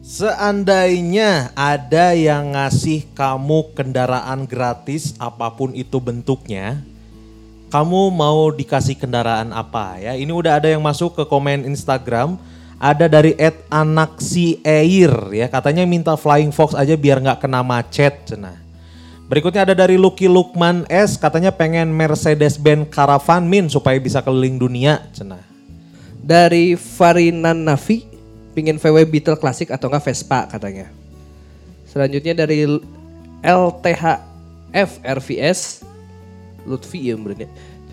Seandainya ada yang ngasih kamu kendaraan gratis apa pun itu bentuknya, kamu mau dikasih kendaraan apa ya? Ini udah ada yang masuk ke komen Instagram, ada dari @anaksi air ya, katanya minta Flying Fox aja biar nggak kena macet cenah. Berikutnya ada dari Lucky Lukman S, katanya pengen Mercedes-Benz Caravan Min supaya bisa keliling dunia cenah. Dari Farinan Nafi, pingin VW Beetle klasik atau enggak Vespa katanya. Selanjutnya dari LTHF RVS, Lutfi ya berarti.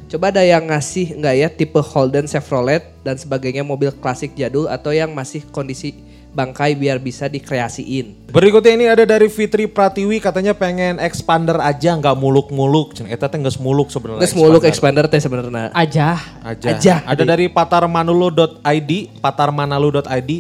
Coba ada yang ngasih enggak ya tipe Holden Chevrolet dan sebagainya mobil klasik jadul atau yang masih kondisi bangkai biar bisa dikreasiin. Berikutnya ini ada dari Fitri Pratiwi katanya pengen expander aja nggak muluk-muluk. Cenah eta teh geus muluk sebenarnya. Terus muluk expander teh sebenarnya. Aja. aja. aja. Ada dari patarmanulu.id, patarmanalu.id.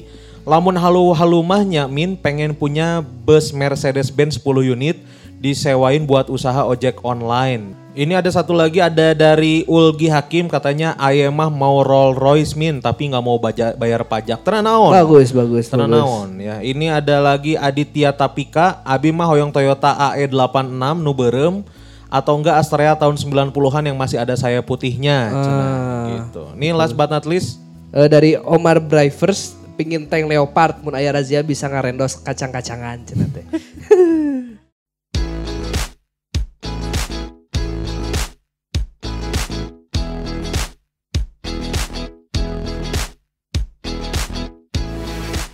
Lamun halu halumahnya Min pengen punya bus Mercedes-Benz 10 unit disewain buat usaha ojek online. Ini ada satu lagi ada dari Ulgi Hakim katanya Ayemah mau Rolls Royce Min tapi nggak mau baja- bayar pajak. Tenang naon. Bagus, bagus, Tenang bagus. naon ya. Ini ada lagi Aditya Tapika, abi mah hoyong Toyota AE86 nu beureum atau enggak Astrea tahun 90-an yang masih ada saya putihnya. cenah, gitu. Ini last but not least Eh, dari Omar Drivers pingin tank Leopard mun aya razia bisa ngarendos kacang-kacangan cenah teh.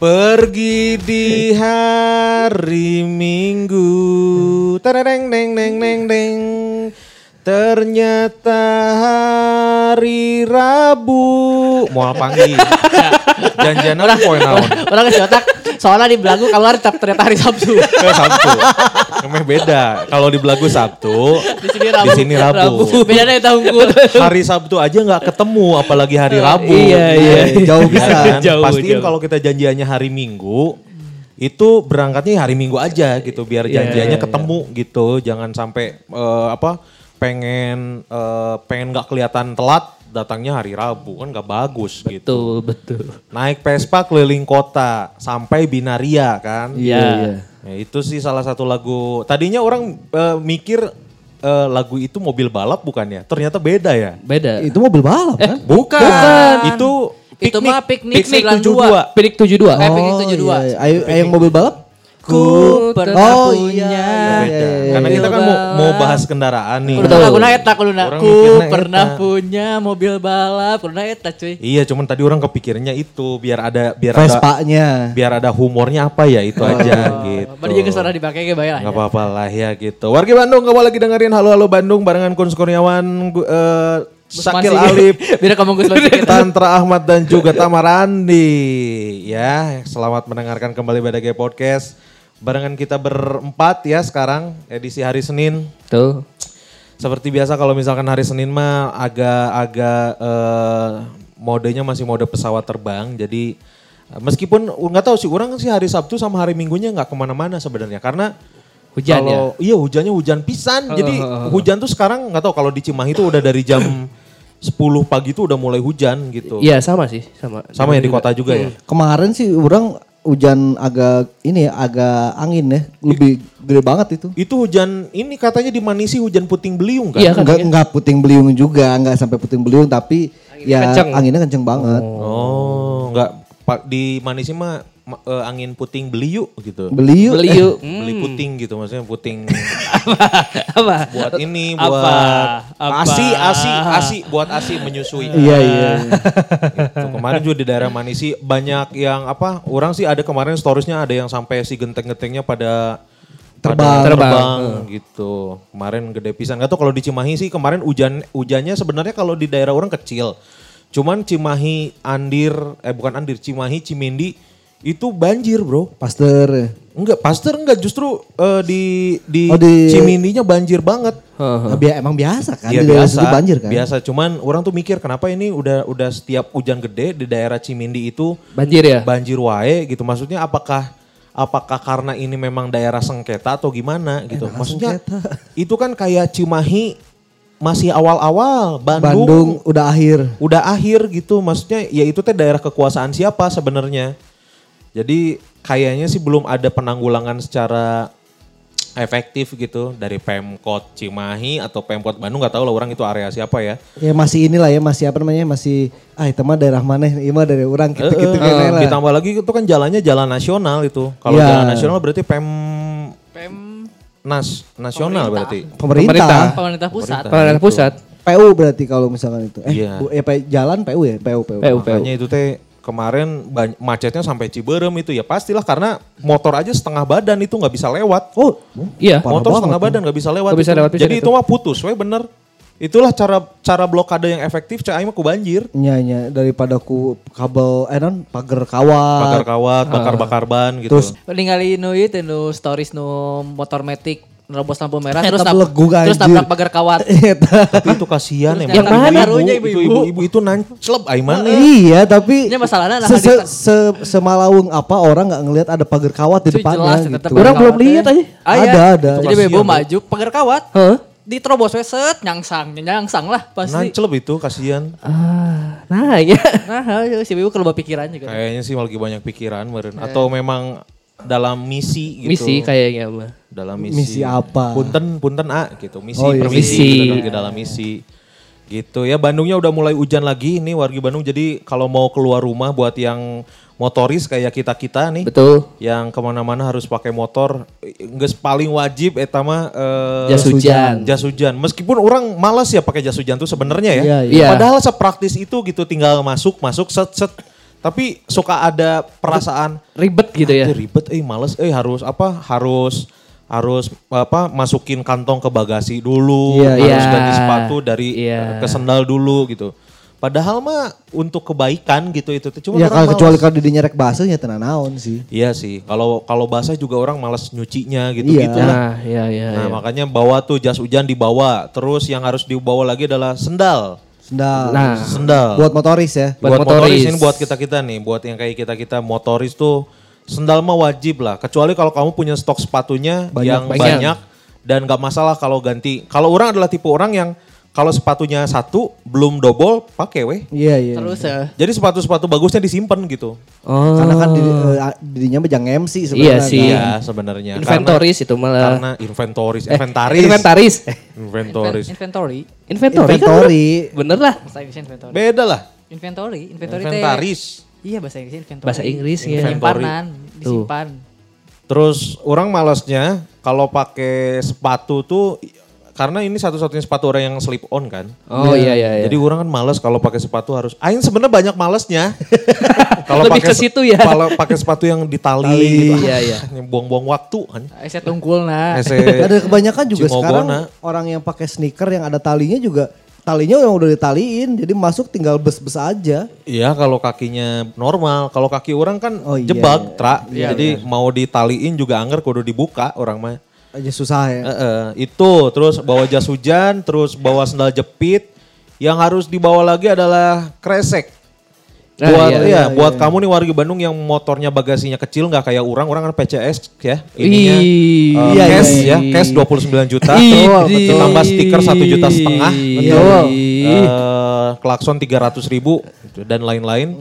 Pergi di hari Minggu. Tereng neng neng neng neng. Ternyata hari Rabu. Mau panggil. Janjian orang poin naon. Orang kasih otak. Soalnya di belagu keluar ternyata hari Sabtu. Ke Sabtu. Emang beda. Kalau di Belagu Sabtu, Di sini Rabu. di sini Rabu. Beda dari tahun gue. Hari Sabtu aja nggak ketemu, apalagi hari Rabu. Iya, iya. Jauh Ya bisa. kan? Jauh, Pastiin kalau kita janjiannya hari Minggu, itu berangkatnya hari Minggu aja gitu, biar Iya, janjiannya ketemu gitu, jangan sampai eh, apa pengen eh, pengen nggak kelihatan telat datangnya hari Rabu kan nggak bagus gitu. Betul, betul. Naik Vespa keliling kota sampai Binaria kan. Iya. Ya, itu sih salah satu lagu. Tadinya orang eh, mikir eh, lagu itu mobil balap bukan ya? Ternyata beda ya. Beda. Itu mobil balap kan? Bukan. Itu Itu mah piknik piknik 92. Pinik 72. Eh, piknik 72. iya, iya. Ayo, ayo yang mobil balap? Ku Oh, pernah punya. iya, Beda. iya, Karena iya. kita kan mau, mau bahas kendaraan nih. Kudu laguna eta. Orang Ku pernah eta. punya mobil balap. Kuduna eta cuy. Iya, cuman tadi orang kepikirnya itu biar ada biar ada Vespanya. biar ada humornya apa ya itu aja gitu. Bari juga suara dipakai ke bayar Gak apa-apa lah ya gitu. Warga Bandung kamu lagi dengerin Halo Halo Bandung barengan Kun Kurniawan, gu- eh, Sakil Alif, Beda kamu. Tantra Ahmad dan juga Tamarandi. Ya, selamat mendengarkan kembali BDG Podcast. Barengan kita berempat ya sekarang edisi hari Senin. Tuh. Seperti biasa kalau misalkan hari Senin mah agak-agak eh, modenya masih mode pesawat terbang. Jadi eh, meskipun nggak tahu sih orang sih hari Sabtu sama hari Minggunya nggak ke mana-mana sebenarnya karena Hujan ya? kalau, Iya hujannya hujan pisan. Jadi hujan tuh sekarang nggak tahu kalau di Cimahi itu udah dari jam 10 pagi itu udah mulai hujan gitu. Iya sama sih, sama. Sama ya di kota juga ya. Kemarin sih orang hujan agak ini ya, agak angin ya. Lebih gede banget itu. Itu hujan ini katanya di Manisi hujan puting beliung kan? Iya kan? Enggak enggak puting beliung juga, enggak sampai puting beliung tapi ya kenceng. anginnya kenceng banget. Oh, enggak Pak di Manisi mah ma- eh, angin puting beliuk gitu. Beliung Beli eh. Beli puting gitu maksudnya puting Apa? buat ini Apa? buat Apa? asi asi asi buat asi menyusui. Iya iya. Gitu. Kemarin juga di daerah Manisi banyak yang apa? Orang sih ada kemarin storiesnya ada yang sampai si genteng-gentengnya pada Terbang. pada terbang gitu. Kemarin gede pisan. Gak tau kalau di Cimahi sih kemarin hujan hujannya sebenarnya kalau di daerah orang kecil. Cuman Cimahi, Andir, eh bukan Andir, Cimahi, Cimindi itu banjir bro. Pasteur. ya. Enggak, Pasteur enggak justru eh, di di, Oh, di- Cimindinya banjir banget. Nah, bi- emang biasa kan Iya di biasa, situ banjir kan. biasa. Cuman orang tuh mikir kenapa ini udah udah setiap hujan gede di daerah Cimindi itu Banjir ya? banjir wae gitu. Maksudnya apakah apakah karena ini memang daerah sengketa atau gimana gitu? Maksudnya itu kan kayak Cimahi masih awal-awal, Bandung, Bandung udah akhir. udah akhir gitu. Maksudnya ya itu teh daerah kekuasaan siapa sebenarnya? Jadi kayaknya sih belum ada penanggulangan secara efektif gitu dari Pemkot Cimahi atau Pemkot Bandung nggak tahu lah orang itu area siapa ya. Ya masih inilah ya, masih apa namanya, masih ah itu mah daerah mana, ini mah dari orang gitu-gitu Eh, kan eh, lah. ditambah lagi itu kan jalannya jalan nasional itu. Kalau Iya. jalan nasional berarti Pem Pem Nas nasional Pemerintah. berarti. Pemerintah, pemerintah pusat. Pemerintah Gitu. pusat. PU berarti kalau misalkan itu. Eh, Iya. bu- P- jalan PU ya, PU, PU. PU. Makanya itu teh kemarin macetnya sampai Ciberem itu ya pastilah karena motor aja setengah badan itu nggak bisa lewat. Oh, Iya. Motor setengah badan nggak bisa lewat. Nggak bisa itu. lewat, Jadi gitu. itu mah putus, we bener. Itulah cara cara blokade yang efektif cai mah ku banjir. Nya nya daripada ku kabel eh non pagar kawat. Bakar kawat, bakar-bakar ban gitu. Terus Ningali nu ieu teh nu stories nu motor metik nerobos lampu merah terus nab- terus nabrak pagar kawat. Tapi itu kasihan emang. yang mana? Taruhnya Itu ibu-ibu. ibu-ibu itu nancelep ai mana. iya, tapi Nya masalahna nah se, se, di- se- semalawung apa orang nggak ngelihat ada pagar kawat di depannya jelas, gitu. Orang belum lihat aja. Ah, iya. Ada, ada. Jadi kasihan, maju pagar kawat. Hah? Diterobos we set nyangsang, nyangsang lah pasti. Nancelep itu kasihan. Ah, nah ya. Nah, si Bibu kalau pikiran juga. Kayaknya sih lagi banyak pikiran meren. Atau memang dalam misi gitu. Misi kayaknya mah. dalam misi. Misi apa? Punten, punten A gitu. Misi Oh, iya. permisi Misi. gitu, dalam misi. Gitu ya Bandungnya udah mulai hujan lagi nih wargi Bandung. Jadi kalau mau keluar rumah buat yang motoris kayak kita-kita nih. Betul. Yang ke mana-mana harus pakai motor. Nggak paling wajib eta mah eh, Jas hujan. jas hujan. Meskipun orang malas ya pakai jas hujan tuh sebenarnya ya. Iya, iya. Padahal sepraktis itu gitu tinggal masuk, masuk set set. Tapi suka ada perasaan Ribet gitu ya. "Ah, ribet, eh males, eh harus apa? Harus harus apa? Masukin kantong ke bagasi dulu, Iya, harus iya. ganti sepatu dari Iya. eh, ke sendal dulu gitu. Padahal mah untuk kebaikan gitu itu cuma Ya kalau kecuali kalau didinya rek basah ya tenan naon sih. Iya sih, kalau kalau basah juga orang malas nyucinya gitu Iya. gitu lah. Nah, iya iya. Nah iya. makanya bawa tuh jas hujan dibawa, terus yang harus dibawa lagi adalah sendal. Sendal. Nah, Sendal. buat motoris ya. Buat buat, motoris. motoris. ini buat kita kita nih, buat yang kayak kita kita motoris tuh sendal mah wajib lah. Kecuali kalau kamu punya stok sepatunya Banyak, yang banyak. banyak, dan gak masalah kalau ganti. Kalau orang adalah tipe orang yang kalau sepatunya satu belum double pakai weh. Iya iya. Terus ya. Jadi sepatu-sepatu bagusnya disimpan gitu. Oh. Karena kan diri, eh, dirinya jangan MC Iya sebenarnya. sih. kan. Iya sebenarnya. Inventoris itu Karena, malah. karena inventoris, Eh, inventaris. Inventaris. Inventoris. Inventory. Inventory. kan Inventory. Bener lah. Bahasa Inggrisnya inventory. Beda lah. Inventory, inventory. Inventaris. Iya bahasa Inggrisnya inventory. Bahasa Inggris ya. Inventory. Penyimpanan, disimpan. Terus orang malasnya kalau pakai sepatu tuh karena ini satu-satunya sepatu orang yang slip on kan. Oh iya iya iya. Jadi orang kan males kalau pakai sepatu harus. Ain sebenarnya banyak malesnya. kalau Lebih pakai ke situ ya. Kalau pakai sepatu yang ditali gitu. Iya, iya. Buang-buang waktu kan. Ese tunggul nah. Ese Ada kebanyakan juga Cimogona. sekarang orang yang pakai sneaker yang ada talinya juga talinya yang udah ditaliin jadi masuk tinggal bes-bes aja. Iya kalau kakinya normal, kalau kaki orang kan Oh, iya, jebak, iya. tra. Iya, Jadi mau ditaliin juga angger kudu dibuka orang mah. Aja susah ya. Eh, eh, itu terus bawa jas hujan, terus bawa sendal jepit. Yang harus dibawa lagi adalah kresek. Nah, buat iya, iya, iya, buat iya. kamu nih warga Bandung yang motornya bagasinya kecil nggak kayak orang, orang kan PCS ya. Ininya Ih, eh, iya, cash iya. ya, cash 29 juta. Betul. Tambah stiker 1 juta setengah. Betul. Eh, klakson 300 ribu dan lain-lain.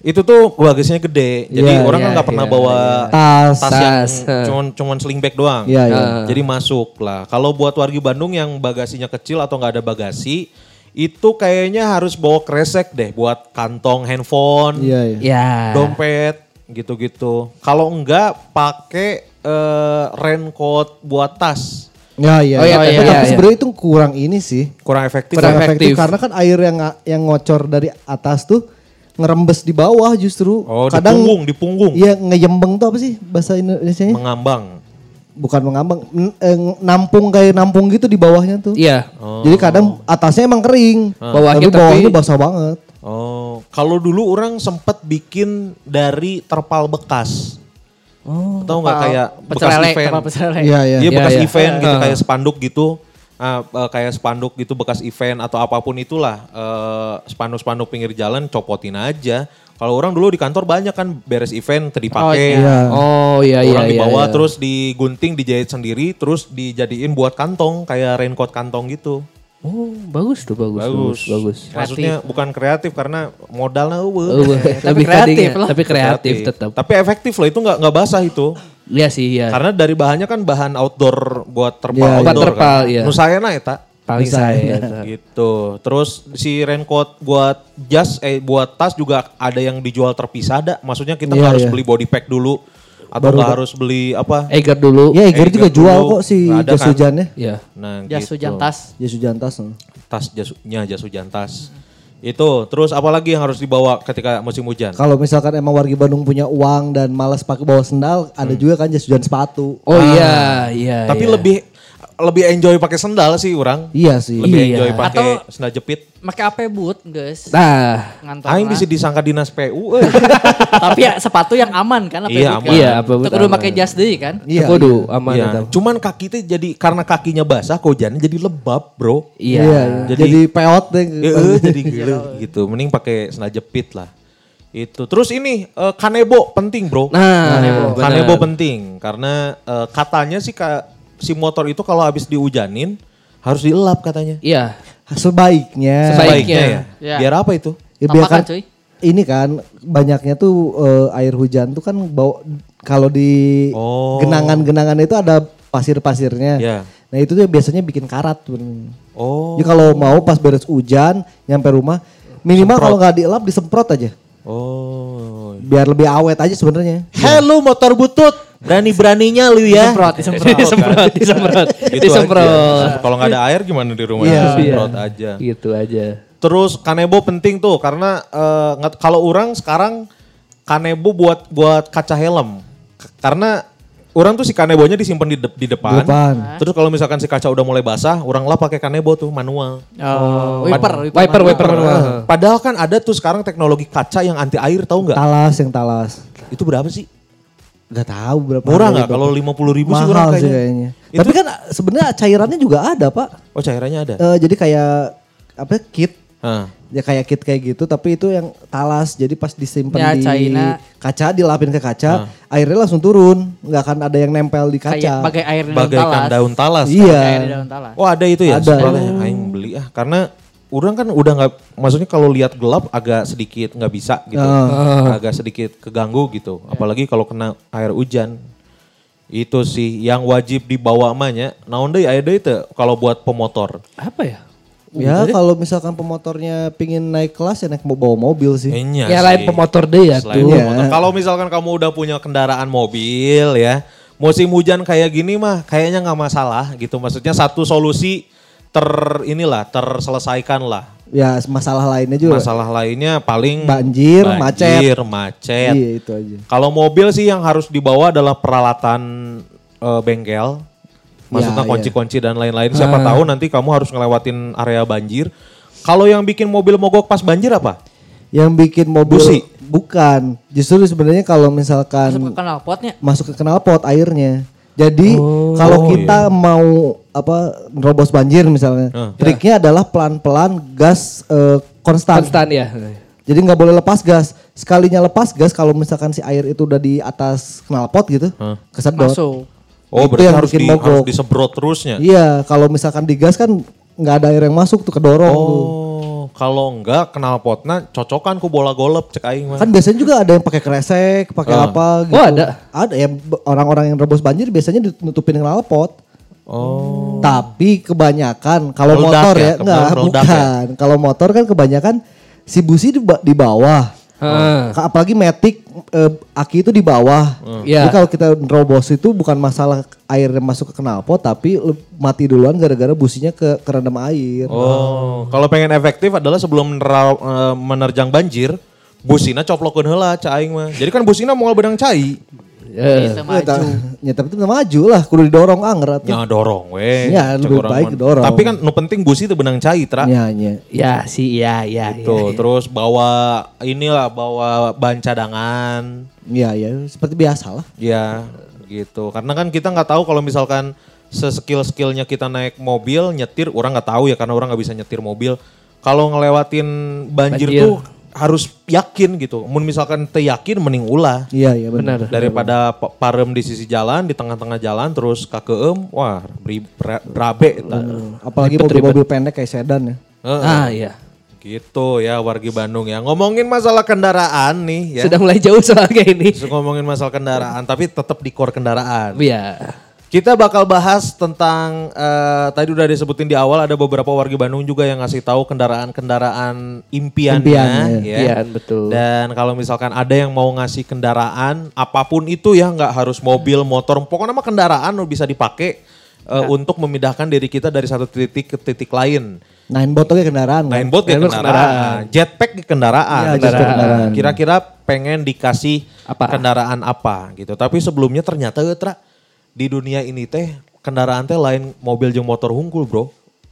Itu tuh bagasinya gede. Jadi Iya, orang kan iya, nggak pernah iya, bawa Tas. tas yang Tas, eh. cuman cuman sling bag doang. Iya iya. Jadi masuk lah. Kalau buat warga Bandung yang bagasinya kecil atau nggak ada bagasi, itu kayaknya harus bawa kresek deh buat kantong handphone, Iya iya. Ya. dompet, gitu-gitu. Kalau enggak pakai eh, raincoat buat tas. Ya iya. Oh, iya, Tapi iya, tapi iya. sebenarnya itu kurang ini sih. Kurang efektif. Kurang ya? efektif. karena kan air yang yang ngocor dari atas tuh ngerembes di bawah justru. Oh, di Kadang punggung, di punggung. Iya ngeyembeng tuh apa sih bahasa Indonesianya? Mengambang. Bukan mengambang, n- eh, nampung kayak nampung gitu di bawahnya tuh. Iya. Jadi kadang atasnya emang kering, Bawahnya tapi bawahnya tapi- basah banget. Oh, kalau dulu orang sempet bikin dari terpal bekas. Oh. Tahu nggak kayak bekas event? Iya iya. Iya Iya, bekas iya. event gitu kayak spanduk gitu. Eh, kayak spanduk gitu bekas event atau apa pun itulah eh, spanduk-spanduk pinggir jalan copotin aja. Kalau orang dulu di kantor banyak kan beres event tadi dipakai. Iya. Oh iya iya orang iya. dibawa iya. terus digunting dijahit sendiri terus dijadiin buat kantong kayak raincoat kantong gitu. Oh, bagus tuh, bagus. Bagus. Bagus. bagus. Maksudnya bukan kreatif karena modalnya. Oh, lebih kreatif kreatif lah. tapi kreatif tetap. Tapi efektif loh itu nggak nggak basah itu. Iya sih, iya. Karena dari bahannya kan bahan outdoor buat terpal Iya, outdoor buat terpal, kan. iya. Nu sayana eta. Paling Bisa, saya. iya. gitu. Terus si raincoat buat jas eh buat tas juga ada yang dijual terpisah ada. Maksudnya kita Iya, harus iya. beli body pack dulu atau nggak harus beli apa? Eger dulu. Ya Eger Eger juga jual dulu. kok si Ada jas kan? hujannya. Iya. Nah, Jas gitu. hujan tas. Jas hujan tas. tas jasnya jas hujan tas. Itu. Terus apa lagi yang harus dibawa ketika musim hujan? Kalau misalkan emang warga Bandung punya uang dan malas pakai bawa sendal, ada juga kan jas hujan sepatu. Oh iya, iya. Tapi iya. lebih lebih enjoy pakai sendal sih orang. Iya sih. Lebih Iya. enjoy pakai Atau- sendal jepit. Make apa boot, guys. Nah, Ngantor Aing bisa disangka dinas PU. eh. Tapi ya sepatu yang aman kan apa Iya, boot aman. kan? Iya, apa boot kudu pakai jas deui kan? Iya. kudu aman Iya. Cuman kaki teh jadi karena kakinya basah kehujanan jadi lebab, Bro. Iya. Iya. Jadi- Jadi, peot deh. Eh, eh, jadi gila gitu. Mending pakai sendal jepit lah. Itu. Terus ini eh, kanebo penting, Bro. Nah, Kanebo, benar. penting karena eh, katanya sih ka, si motor itu kalau habis dihujanin harus dielap katanya. Iya. Sebaiknya. Sebaiknya. ya. Ya. Biar apa itu? Ya, Tambahkan, biarkan cuy. ini kan banyaknya tuh eh, air hujan tuh kan bau kalau di Oh. genangan-genangan itu ada pasir-pasirnya. Ya. Nah itu tuh biasanya bikin karat tuh. Oh. Jadi kalau mau pas beres hujan nyampe rumah minimal kalau nggak dielap disemprot aja. Oh. Biar lebih awet aja sebenarnya. Hello motor butut. Berani-beraninya lu ya. Disemprot, disemprot. disemprot, disemprot, Gitu disemprot. Kalau nggak ada air gimana di rumah? Iya. Disemprot aja. Gitu aja. Terus kanebo penting tuh karena nggak- kalau orang sekarang kanebo buat buat kaca helm. Karena orang tuh si kanebonya disimpan di, de- di depan. Depan. Terus kalau misalkan si kaca udah mulai basah, orang lah pakai kanebo tuh manual. Oh, wiper, Wiper, wiper manual. manual. Eh, Padahal kan ada tuh sekarang teknologi kaca yang anti air tahu nggak? Talas yang talas. Itu berapa sih? Gak tahu berapa. Murah nggak? Kalau lima puluh ribu sih orang Mahal sih kayaknya. kayaknya. Itu- Tapi kan sebenarnya cairannya juga ada pak. Oh cairannya ada. Eh, jadi kayak apa kit Hah. ya kayak kit kayak gitu tapi itu yang talas jadi pas disimpan Ya, di China. kaca dilapin ke kaca airnya langsung turun nggak akan ada yang nempel di Kayak kaca bagai air di daun Bagaikan talas. daun talas. Iya. Kayak di daun talas. Oh ada itu ya? Ada. Sebenarnya aing beli ah karena orang kan udah nggak maksudnya kalau lihat gelap agak sedikit nggak bisa gitu. Agak sedikit keganggu gitu. Apalagi kalau kena air hujan. Itu sih yang wajib dibawa amanya. Naon deui aya deui teu kalau buat pemotor. Apa ya? Ya kalau misalkan pemotornya pingin naik kelas ya naik mau bawa mobil sih Enya Ya sih. lain pemotor deh ya Selain tuh. pemotor. Kalau misalkan kamu udah punya kendaraan mobil ya, musim hujan kayak gini mah kayaknya nggak masalah gitu. Maksudnya satu solusi ter inilah terselesaikan lah. ya masalah lainnya juga Masalah lainnya paling Banjir, macet. banjir, macet. iya itu aja Kalau mobil sih yang harus dibawa adalah peralatan eh, bengkel. Maksudnya Ya, ya. kunci-kunci dan lain-lain. Siapa tahu nanti kamu harus ngelewatin area banjir. Kalau yang bikin mobil mogok pas banjir apa? yang bikin mobil Busi? bukan justru sebenarnya kalau misalkan Masuk ke kanal potnya. masuk ke knalpot airnya. Jadi kalau Oh, kita mau apa nerobos banjir misalnya, Ah. triknya adalah pelan-pelan gas eh, konstan. Konstan ya. Jadi nggak boleh lepas gas. Sekalinya lepas gas kalau misalkan si air itu udah di atas knalpot gitu, Ah. kesedot. Masuk. Oh, Itu berarti yang harus, bikin di, mogok. harus disemprot terusnya. Iya, kalau misalkan digas kan nggak ada air yang masuk tuh kedorong tuh. Oh, kalau enggak kenal potna cocokan ku bola golep cek aing mah. Kan biasanya juga ada yang pakai kresek, pakai Ah. apa gitu. Oh, ada? Ada ya orang-orang yang rebus banjir biasanya ditutupin knalpot. Oh. Tapi kebanyakan kalau motor ya? ya, Kebetulan enggak meledak bukan. Kalau motor kan kebanyakan si busi di, di bawah. Ka- Apalagi metik eh, aki itu di bawah. Iya. Jadi kalau kita nerobos itu bukan masalah air yang masuk ke knalpot tapi mati duluan gara-gara businya ke kerendam air. Oh, kalau pengen efektif adalah sebelum eh, menerjang banjir, busina coplokeun heula aing mah. Jadi kan busina moal bedang cai. Eh, Bisa Ya, ta- maju. ya, tapi itu maju lah, kudu didorong anggar atuh. Ya dorong we. Ya, lebih baik dorong. Tapi kan nu penting busi itu benang cai, Tra. Ya, ya. Ya sih, ya, ya. Tuh, ya, ya. terus bawa inilah bawa ban cadangan. Ya, ya, seperti biasa lah. Ya, gitu. Karena kan kita nggak tahu kalau misalkan seskill-skillnya kita naik mobil, nyetir, orang nggak tahu ya karena orang nggak bisa nyetir mobil. Kalau ngelewatin banjir, Banjir. tuh harus yakin gitu. Mun misalkan teu yakin mending ulah. Iya iya benar. Daripada pa- parem di sisi jalan, di tengah-tengah jalan terus kakeem, wah beri eta. Apalagi mobil-mobil pendek kayak sedan ya. Heeh. Ah iya. Gitu ya wargi Bandung ya. Ngomongin masalah kendaraan nih ya. Sudah mulai jauh soalnya ini. Terus ngomongin masalah kendaraan, tapi tetap di core kendaraan. Iya. Kita bakal bahas tentang eh, tadi udah disebutin di awal ada beberapa warga Bandung juga yang ngasih tahu kendaraan-kendaraan impiannya, Impian, ya. ya. Impian, betul. Dan kalau misalkan ada yang mau ngasih kendaraan apa pun itu ya nggak harus mobil, motor, pokoknya mah kendaraan lo bisa dipakai eh, untuk memindahkan diri kita dari satu titik ke titik lain. Nine bot oke kendaraan kan? Ninebot ke Ninebot kendaraan, jetpack ke kendaraan. Kendaraan. kendaraan. Kira-kira pengen dikasih Apa? kendaraan apa gitu. Tapi sebelumnya ternyata Tra, di dunia ini teh kendaraan teh lain mobil jeung motor hungkul bro.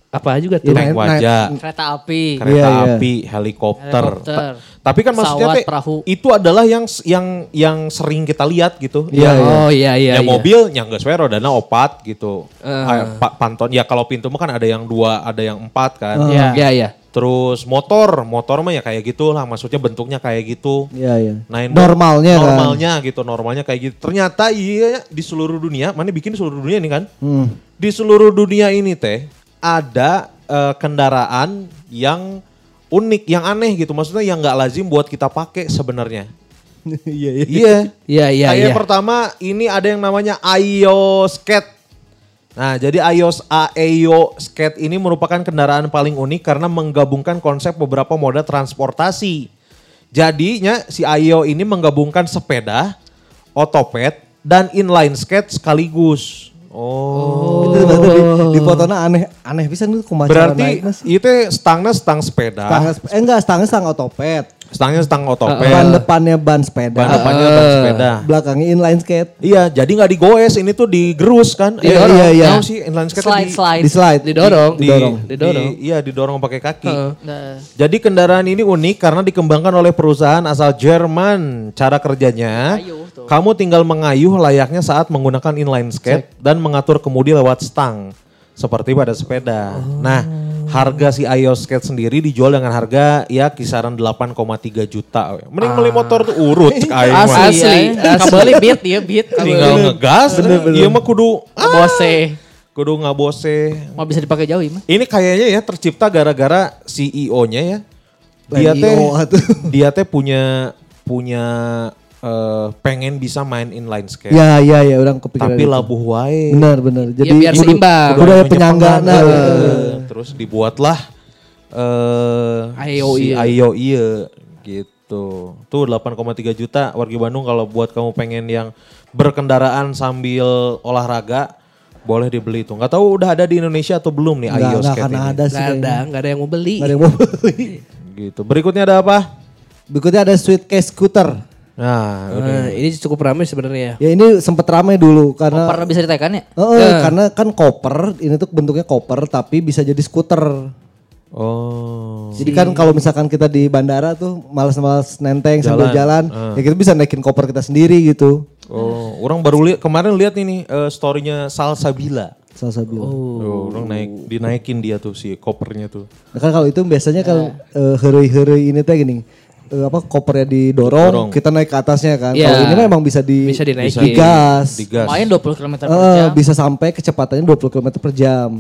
Apa juga tuh? Naik- wajah, Kereta api. kereta Iya, iya. api, helikopter. Helikopter. Ta- Tapi kan maksudnya teh perahu. itu adalah yang yang yang sering kita lihat gitu. Iya, Yang- iya. Oh iya iya. ya iya. mobil yang gak sesuai rodana opat gitu. Eh. Ah, pa- panton ya kalau pintu mah kan ada yang dua, ada yang empat kan. Iya. Iya iya. Terus motor, motor mah ya kayak gitu lah, maksudnya bentuknya kayak gitu. Iya iya. Nine Normalnya kan. normalnya gitu, normalnya kayak gitu. Ternyata iya di seluruh dunia, mana bikin di seluruh dunia ini kan? Hmm. Di seluruh dunia ini teh ada eh, kendaraan yang unik, yang aneh gitu. Maksudnya yang nggak lazim buat kita pakai sebenarnya. Iya iya. Iya. Iya iya Kayak iya. pertama ini ada yang namanya Ayo Skate. Nah, jadi Ayos Aeyo Skate ini merupakan kendaraan paling unik karena menggabungkan konsep beberapa moda transportasi. Jadinya si Ayo ini menggabungkan sepeda, otopet, dan inline skate sekaligus. Oh. Itu berarti di, di fotonya aneh aneh bisa nih kumaha cara Berarti itu stangnya stang sepeda, Stang, eh enggak stangnya stang otopet. Stangnya stang otopet, Ban depannya ban sepeda. ban depannya ban sepeda. Belakangnya inline skate. Iya, jadi nggak digoes, ini tuh digerus kan? Iya, iya, iya. Tahu sih inline skate Slide, di- slide. Di slide. Didorong. di, Didorong. di- Didorong. iya didorong pakai kaki. Heeh. Nah, Jadi kendaraan ini unik karena dikembangkan oleh perusahaan asal Jerman. Cara kerjanya, Ayuh tuh. kamu tinggal mengayuh layaknya saat menggunakan inline skate dan mengatur kemudi lewat stang seperti pada sepeda. Nah, harga si Ayo Skate sendiri dijual dengan harga ya kisaran 8,3 juta. Mending beli motor tuh urut mah. Asli, asli. asli. Kabeli beat dia beat. Tinggal ngegas, iya mah kudu ah, Bose. kudu ngabose. Mau bisa dipakai jauh mah. Ini kayaknya ya tercipta gara-gara CEO-nya ya. Dia CEO teh tuh. dia teh punya punya eh, pengen bisa main inline skate. Ya ya ya orang kepikiran. Tapi labuh wae. Benar benar. Jadi biar kudu- seimbang. Kudu penyangga penyanggana. nah. Terus dibuatlah eh Ayo si ieu. Ayo iya gitu. Tuh 8,3 juta warga Bandung kalau buat kamu pengen yang berkendaraan sambil olahraga boleh dibeli tuh. Nggak tahu udah ada di Indonesia atau belum nih Ayo enggak skate karena ini. ada sih. Gak ada, kayaknya. gak ada yang mau beli. Nggak ada yang mau beli. Gitu. Berikutnya ada apa? Berikutnya ada suitcase scooter. Nah, udah. Nah, ini cukup ramai sebenarnya. Ya ini sempat ramai dulu karena Koper bisa ditekan ya? Oh, karena kan koper, ini tuh bentuknya koper tapi bisa jadi skuter. Oh. Jadi kan kalau misalkan kita di bandara tuh malas-malas nenteng sambil Jalan. jalan, ya kita bisa naikin koper kita sendiri gitu. Oh, orang baru lihat kemarin lihat ini eh, storynya Salsabila. Salah bilang. Oh, orang naik dinaikin dia tuh si kopernya tuh. Nah kan kalau itu biasanya kalau eh, herei-herei ini teh gini, eh, apa kopernya didorong, Didorong. kita naik ke atasnya kan. Iya. Kalau ini memang bisa di Bisa dinaikin. digas. Digas. Lumayan 20 km per jam. bisa sampai kecepatannya 20 km per jam.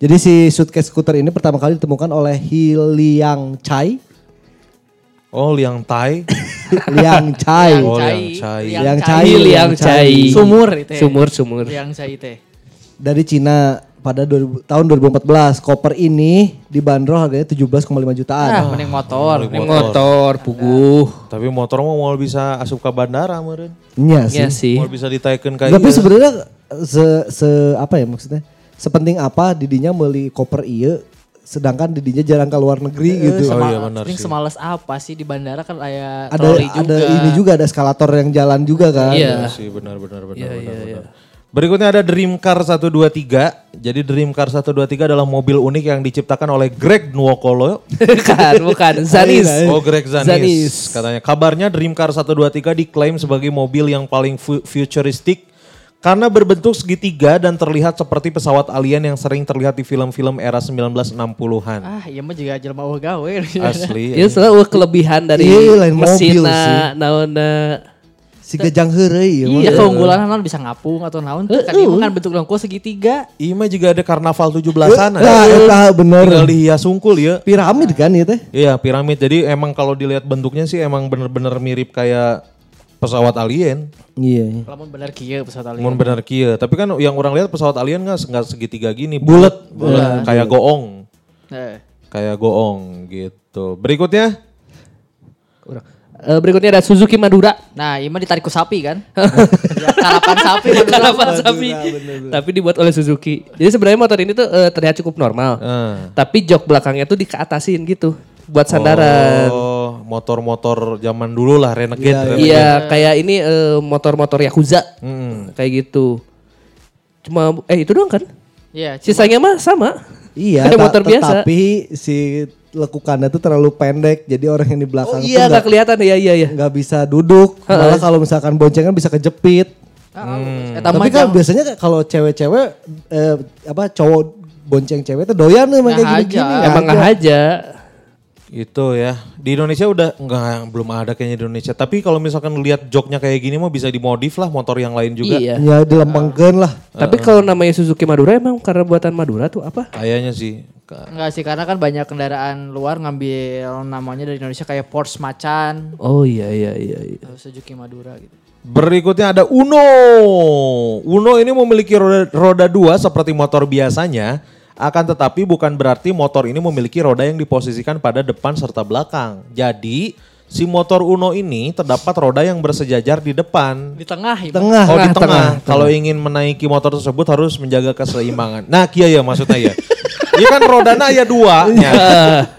Jadi si suitcase scooter ini pertama kali ditemukan oleh Hiliang Chai. Oh, Liang Tai. Liang Chai. Oh, Cai. Liang Chai. Liang Liang Cai. Chai. Liang Cai. Sumur itu ya. Sumur, sumur. Liang Cai teh. Dari Cina pada 2000 tahun 2014. Koper ini dibanderol harganya 17,5 jutaan. Ah, mending motor. Ini motor, puguh. Tapi motor mah mau bisa asup ke bandara meureun. Iya sih. Iya sih. Mau bisa ditaikeun kayak Tapi sebenarnya se, se apa ya maksudnya? Sepenting apa didinya beli koper iya sedangkan didinya jarang ke luar negeri gitu. Oh iya, benar Mending sih. semales apa sih di bandara kan ada ada juga. ini juga ada eskalator yang jalan juga kan. Iya. sih benar benar benar benar. benar. Berikutnya ada Dream Car 123. Jadi Dream Car 123 adalah mobil unik yang diciptakan oleh Greg Nwokolo. bukan, bukan. Zanis. Oh Greg Zanis. Zanis. Katanya kabarnya Dream Car 123 diklaim sebagai mobil yang paling fu- futuristik Karena berbentuk segitiga dan terlihat seperti pesawat alien yang sering terlihat di film-film era 1960-an. Ah, iya mah juga eueuh gawe. Asli. Iya soalnya kelebihan dari Iya, lain mobil mesinna, Iya, mah. keunggulan naon bisa ngapung atau naon tuh kan ieu kan bentuk lengkung segitiga. Iya mah juga ada karnaval 17-an. Nah, eta bener. Tinggal dihias sungkul ya. Piramid kan ieu teh? Iya piramid. Jadi emang kalau dilihat bentuknya sih emang bener-bener mirip kayak pesawat alien. Iya. Lamun bener kieu pesawat alien. Mun bener kia. Tapi kan yang orang lihat pesawat alien nggak nggak segitiga gini. Bulet. Bulet. Kayak goong. Eh. Kayak goong gitu. Berikutnya. Urang. Eh, berikutnya ada Suzuki Madura. Nah, iya mah ditarik ku sapi kan. Ya, karapan sapi Madura. Karapan sapi. Tapi dibuat oleh Suzuki. Jadi sebenarnya motor ini tuh eh, terlihat cukup normal. Eh. Tapi jok belakangnya tuh dikeatasin gitu. Buat sandaran. Oh, motor-motor zaman dulu lah renegade. Iya, renegade. Iya, kayak ini eh, motor-motor Yakuza. Mm. Kayak gitu. Cuma eh itu doang kan? Iya, Sisanya mah sama. Iya, Kayak motor biasa. Tapi si lekukannya tuh terlalu pendek, jadi orang yang di Oh belakang tuh iya, nggak nggak kelihatan ya, iya iya. nggak bisa duduk. Malah kalau misalkan boncengan bisa kejepit. Hmm. Tapi kan biasanya kalau cewek-cewek eh, apa cowok bonceng cewek tuh doyan emang kayak gini-gini. aja. Emang nggak aja. Itu ya. Di Indonesia udah nggak belum ada kayaknya di Indonesia. Tapi kalau misalkan lihat joknya kayak gini mah bisa dimodif lah motor yang lain juga. Iya. Ya dilempengkeun lah. Tapi kalau namanya Suzuki Madura emang karena buatan Madura tuh apa? Kayaknya sih. Enggak sih, karena kan banyak kendaraan luar ngambil namanya dari Indonesia kayak Porsche Macan, Oh iya iya iya. iya. Suzuki Madura gitu. Berikutnya ada Uno. Uno ini memiliki roda, roda dua seperti motor biasanya. Akan tetapi bukan berarti motor ini memiliki roda yang diposisikan pada depan serta belakang. Jadi si motor Uno ini terdapat roda yang bersejajar di depan. Di tengah itu. Tengah. Oh di Tengah, tengah. tengah, Kalau ingin menaiki motor tersebut harus menjaga keseimbangan. Nah kia ya maksudnya ya. Ini kan rodana ya dua. Iya.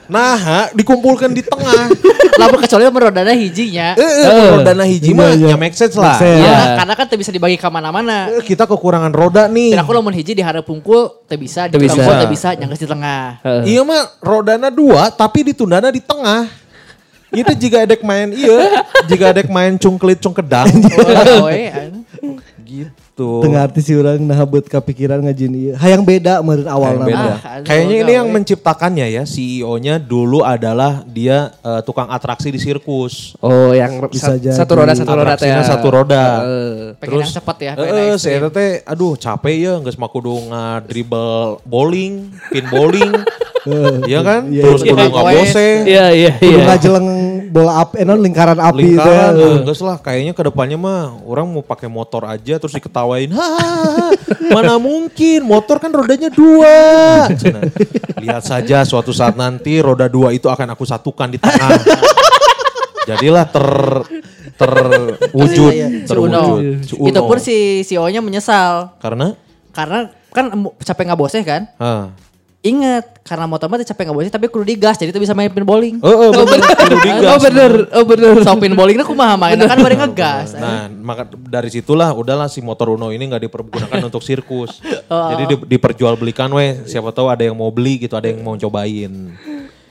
Nah ha, dikumpulkan di tengah. Lamun kecuali lamun rodana hijinya. Eh, eh, rodana hiji mah Iya, iya. ya make sense lah. Ya, Iya. karena kan teu bisa dibagi ke mana-mana. Eh, Kita kekurangan roda nih. Dan aku lamun hiji di hareup pungkul teu bisa, di Teu bisa. pungkul teu bisa, nyanggeus di tengah. Heeh. Iya mah rodana dua tapi ditundana di tengah. Itu jika adek main iya, jika adek main cungklit cungkedang Oh, anu. Gitu. Tengah arti si orang nah buat kepikiran ngajin ieu. Hayang beda meureun awal beda. Ah, Kayaknya ini yang menciptakannya ya, CEO-nya dulu adalah dia eh, tukang atraksi di sirkus. Oh yang Bisa sa- jadi. satu roda satu roda teh. Atraksinya satu roda. Heeh. Pengen yang cepat ya, pengen Eh, yang saya teh aduh capek ya nggak mah kudu dribble bowling, pin bowling. Iya kan? Iya, Terus iya. kudu Iya, ngabose. Iya iya Kudu iya. ngajeleng bola api, eh, lingkaran api itu ya. lingkaran enggak lah kayaknya ke depannya mah orang mau pakai motor aja terus diketawain Hahaha, mana mungkin motor kan rodanya dua lihat saja suatu saat nanti roda dua itu akan aku satukan di tengah jadilah ter terwujud Iya, iya. Si terwujud Uno. Si Uno. Itu pun si CEO-nya menyesal. karena Karena kan capek nggak bosnya kan? ah. Ingat, karena motor mah teu capek nggak bosnya tapi kudu digas jadi tuh bisa main pin bowling. Oh, oh, bener, kudu digas. Oh bener, oh bener. So pin bowlingnya kumaha main kan bareng ngegas. Nah, maka dari situlah udahlah si motor Uno ini nggak dipergunakan untuk sirkus. Oh. Jadi di- diperjualbelikan weh, siapa tahu ada yang mau beli gitu, ada yang mau cobain.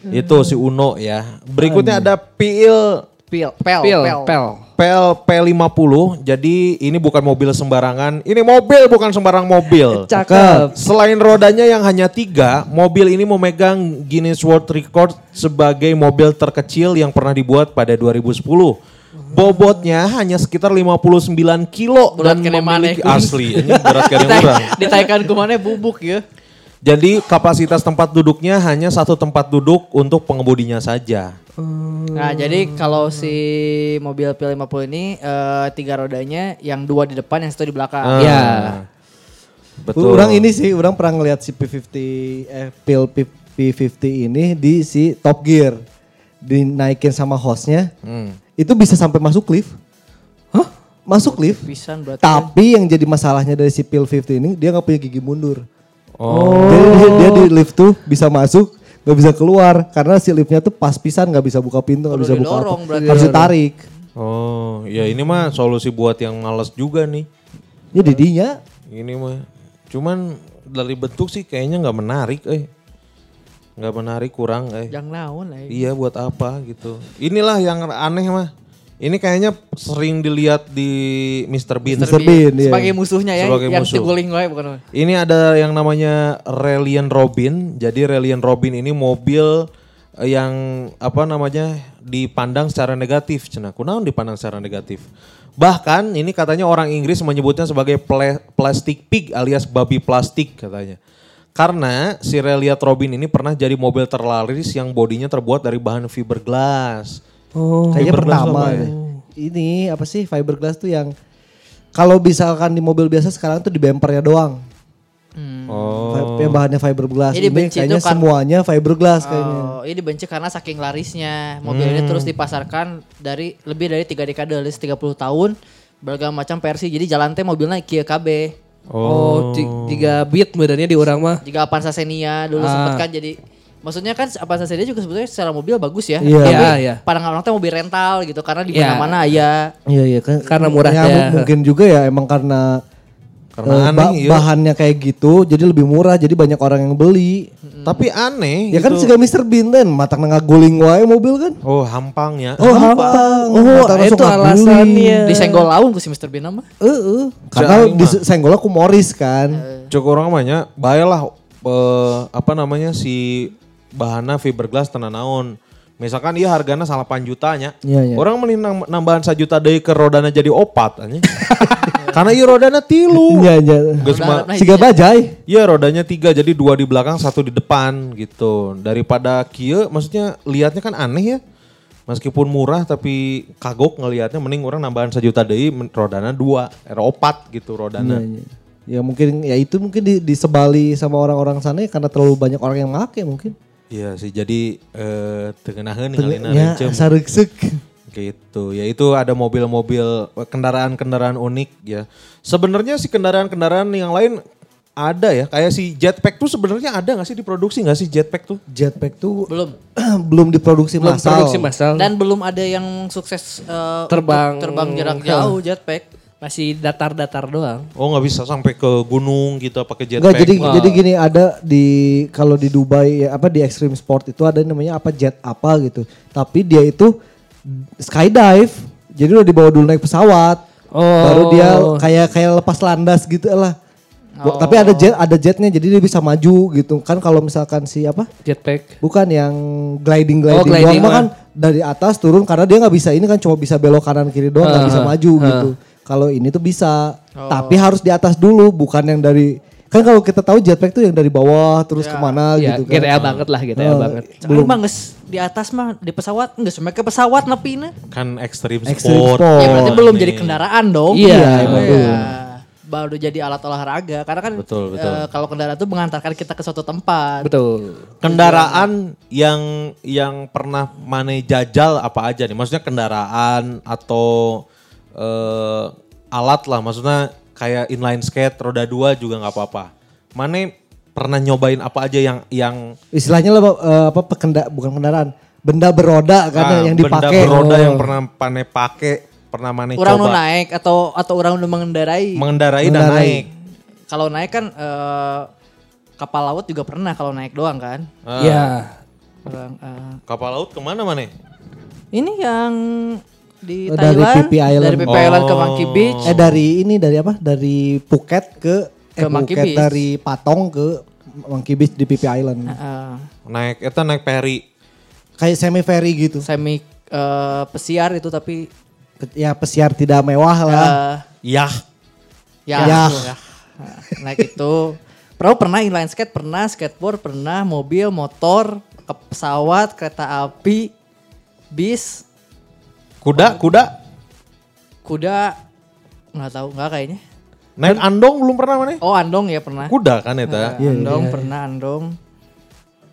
Itu si Uno ya. Berikutnya ada Pil Pil, pel, Pil, pel. pel. Pel P50. Jadi ini bukan mobil sembarangan. Ini mobil bukan sembarang mobil. Cakep. Selain rodanya yang hanya tiga, mobil ini memegang Guinness World Record sebagai mobil terkecil yang pernah dibuat pada 2010. Bobotnya hanya sekitar 59 kilo Berat dan memiliki Gun. asli. Ini berat kene urang. Ditaikan ke mana bubuk ya. Jadi kapasitas tempat duduknya hanya satu tempat duduk untuk pengemudinya saja. Nah, jadi kalau si mobil P50 ini eh, tiga rodanya yang dua di depan yang satu di belakang. Ah, Ya. Betul. Orang ini sih, orang pernah ngeliat si P50, eh pil P- P50 ini di si Top Gear. Dinaikin sama hostnya, Hmm. itu bisa sampai masuk lift. Hah? Masuk lift? Pisan berarti. Tapi yang jadi masalahnya dari si Pil 50 ini, dia nggak punya gigi mundur. Oh. Jadi dia, dia di lift tuh bisa masuk, nggak bisa keluar. Karena si liftnya tuh pas pisan nggak bisa buka pintu, nggak bisa buka apa. Harus ditarik. Oh, ya ini mah solusi buat yang males juga nih. Ya didinya, Ini mah cuman dari bentuk sih kayaknya nggak menarik, eh. Nggak menarik kurang, eh. Yang naon eh. Iya buat apa gitu. Inilah yang aneh mah. Ini kayaknya sering dilihat di Mr. Bean. Mr. Bean, iya. Sebagai musuhnya ya, Sebagai yang musuh. wae bukan. Ini ada yang namanya Reliant Robin. Jadi Reliant Robin ini mobil yang apa namanya dipandang secara negatif. Cenah kunaon dipandang secara negatif. Bahkan ini katanya orang Inggris menyebutnya sebagai pla- plastic pig alias babi plastik katanya. Karena si Reliant Robin ini pernah jadi mobil terlaris yang bodinya terbuat dari bahan fiberglass. Oh, kayaknya pertama ya? deh. Ini apa sih fiberglass tuh yang kalau misalkan di mobil biasa sekarang tuh di bempernya doang. Oh. Fi- Yang bahannya fiberglass. Jadi Ini benci kayaknya itu kan- semuanya fiberglass kayaknya. Oh, ini dibenci karena saking larisnya. Mobil ini terus dipasarkan dari lebih dari tiga dekade, alias 30 tahun. Beragam macam versi. Jadi jalan teh mobilnya Kia KB. Oh, ti- tiga beat sebenarnya di orang mah. Jika Avanza Xenia dulu Ah. sempet kan jadi Maksudnya kan Avanza Xenia juga sebetulnya secara mobil bagus ya. Iya. Tapi Iya, iya. pandangan orang teh mobil rental gitu karena di Iya. mana-mana ya. Iya iya kan Karena murah ya, ya. mu- mungkin juga ya emang karena Karena eh, aneh, iya. bahannya kayak gitu jadi lebih murah jadi banyak orang yang beli. Tapi aneh Ya kan gitu. juga Mr. Kan matang ngaguling wae mobil kan. Oh hampang ya. Oh, hampang. Oh, langsung itu alasannya. Disenggol laun ku si Mr. Bean mah. Heeh. Karena Cai mah. disenggol aku Morris kan. Cukup orang banyak, baiklah eh, apa namanya si bahannya fiberglass tenan naon. Misalkan iya harganya 8 jutanya. Iya, iya. Orang mending nam- nambahan 1 juta deui ke rodana jadi opat anjing. Karena iya rodana tilu. Iya iya. Geus mah- Siga bajai. Iya rodanya tiga jadi dua di belakang satu di depan gitu. Daripada kia maksudnya lihatnya kan aneh ya. Meskipun murah tapi kagok ngelihatnya mending orang nambahan sejuta deui men- rodana dua, eh, opat gitu rodana. Iya, iya. Ya mungkin ya itu mungkin di- disebali sama orang-orang sana ya karena terlalu banyak orang yang make mungkin. Iya sih jadi eh tengenaheun ngalina Ya. Gitu. Ya itu ada mobil-mobil kendaraan-kendaraan unik ya. Sebenarnya si kendaraan-kendaraan yang lain ada ya. Kayak si jetpack tuh sebenarnya ada nggak sih diproduksi nggak sih jetpack tuh? Jetpack tuh Belum. belum diproduksi Belum massal. produksi massal. Dan belum ada yang sukses eh, Terbang. untuk terbang jarak jauh jetpack. Masih datar-datar doang. Oh nggak bisa sampai ke gunung gitu pakai jetpack. Enggak, jadi Wow. jadi gini ada di kalau di Dubai ya, apa di Extreme Sport itu ada namanya apa jet apa gitu. Tapi dia itu skydive. Jadi udah dibawa dulu naik pesawat. Oh. Baru dia kayak kayak lepas landas gitu lah. Gua- Tapi ada jet ada jetnya jadi dia bisa maju gitu. Kan kalau misalkan si apa? Jetpack. Bukan yang gliding gliding, Oh, gliding doang mah kan dari atas turun karena dia nggak bisa ini kan cuma bisa belok kanan kiri doang nggak bisa maju gitu. Kalau ini tuh bisa, tapi harus di atas dulu bukan yang dari kan kalau kita tahu jetpack tuh yang dari bawah terus ke mana Ya, gitu kan. GTA banget lah, GTA Eh, banget. Belum mah di atas mah di pesawat enggak sampai ke pesawat nepina. kan ekstrim Ekstrim sport. sport. Ya berarti belum Nih. jadi kendaraan dong. Iya, emang Iya. belum. Baru jadi alat olahraga karena kan Betul, betul. eh, kalau kendaraan itu mengantarkan kita ke suatu tempat. Betul. Kendaraan yang yang pernah mana jajal apa aja nih? Maksudnya kendaraan atau eh, alat lah. Maksudnya kayak inline skate roda dua juga nggak apa-apa. Mana pernah nyobain apa aja yang yang Istilahnya lah eh, apa pekenda bukan kendaraan, benda beroda kan ah, yang benda dipakai. beroda Oh. yang pernah pane pakai, pernah mana Orang coba naik atau atau orang nu mengendarai. mengendarai dan Mengendarai. naik. kalau naik kan eh, kapal laut juga pernah kalau naik doang kan. Ah, Ya. Orang, eh, Kapal laut ke mana mana? ini yang di Oh, dari Thailand Phi Phi Island. dari Phi Phi Island ke Monkey Oh. Beach. Eh dari ini dari apa? Dari Phuket ke Ke eh, Monkey Phuket Beach. dari Patong ke Monkey Beach di Phi Phi Island. Heeh. Naik itu naik ferry. Kayak semi ferry gitu. semi eh, pesiar itu tapi Ya pesiar tidak mewah lah. eh, Yah. ya, Ya. ya. Nah, naik itu perahu pernah inline skate pernah skateboard pernah mobil motor ke pesawat kereta api bis Kuda, kuda. kuda nggak tahu nggak kayaknya Naik andong belum pernah mana? oh andong ya pernah Kuda kan itu. Eh, andong pernah andong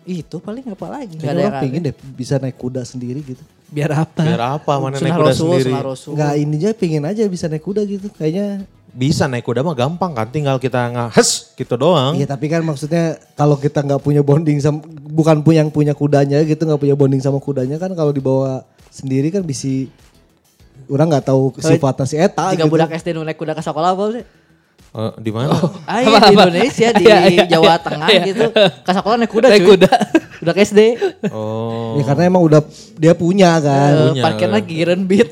itu paling apa lagi Kayaknya ada yang orang pengen deh bisa naik kuda sendiri gitu. Biar apa? Biar apa mana naik kuda Rasul, sendiri? Enggak ini aja pengen aja bisa naik kuda gitu. Kayaknya Bisa naik kuda mah gampang kan, tinggal kita ngehes gitu doang. Iya tapi kan maksudnya kalau kita nggak punya bonding sama bukan punya yang punya kudanya gitu nggak punya bonding sama kudanya kan kalau dibawa sendiri kan bisa orang nggak tahu sifatnya si eta jika gitu. budak SD nu naik kuda ke sekolah apa sih Eh, di mana? Ah iya di Indonesia di Iya, iya, Jawa iya. Tengah Iya. gitu. Kasakola naik kuda Naik cuy. kuda. Udah ke SD. Oh. Ya karena emang udah dia punya kan. Eh, Punya. Parkirnya giren beat.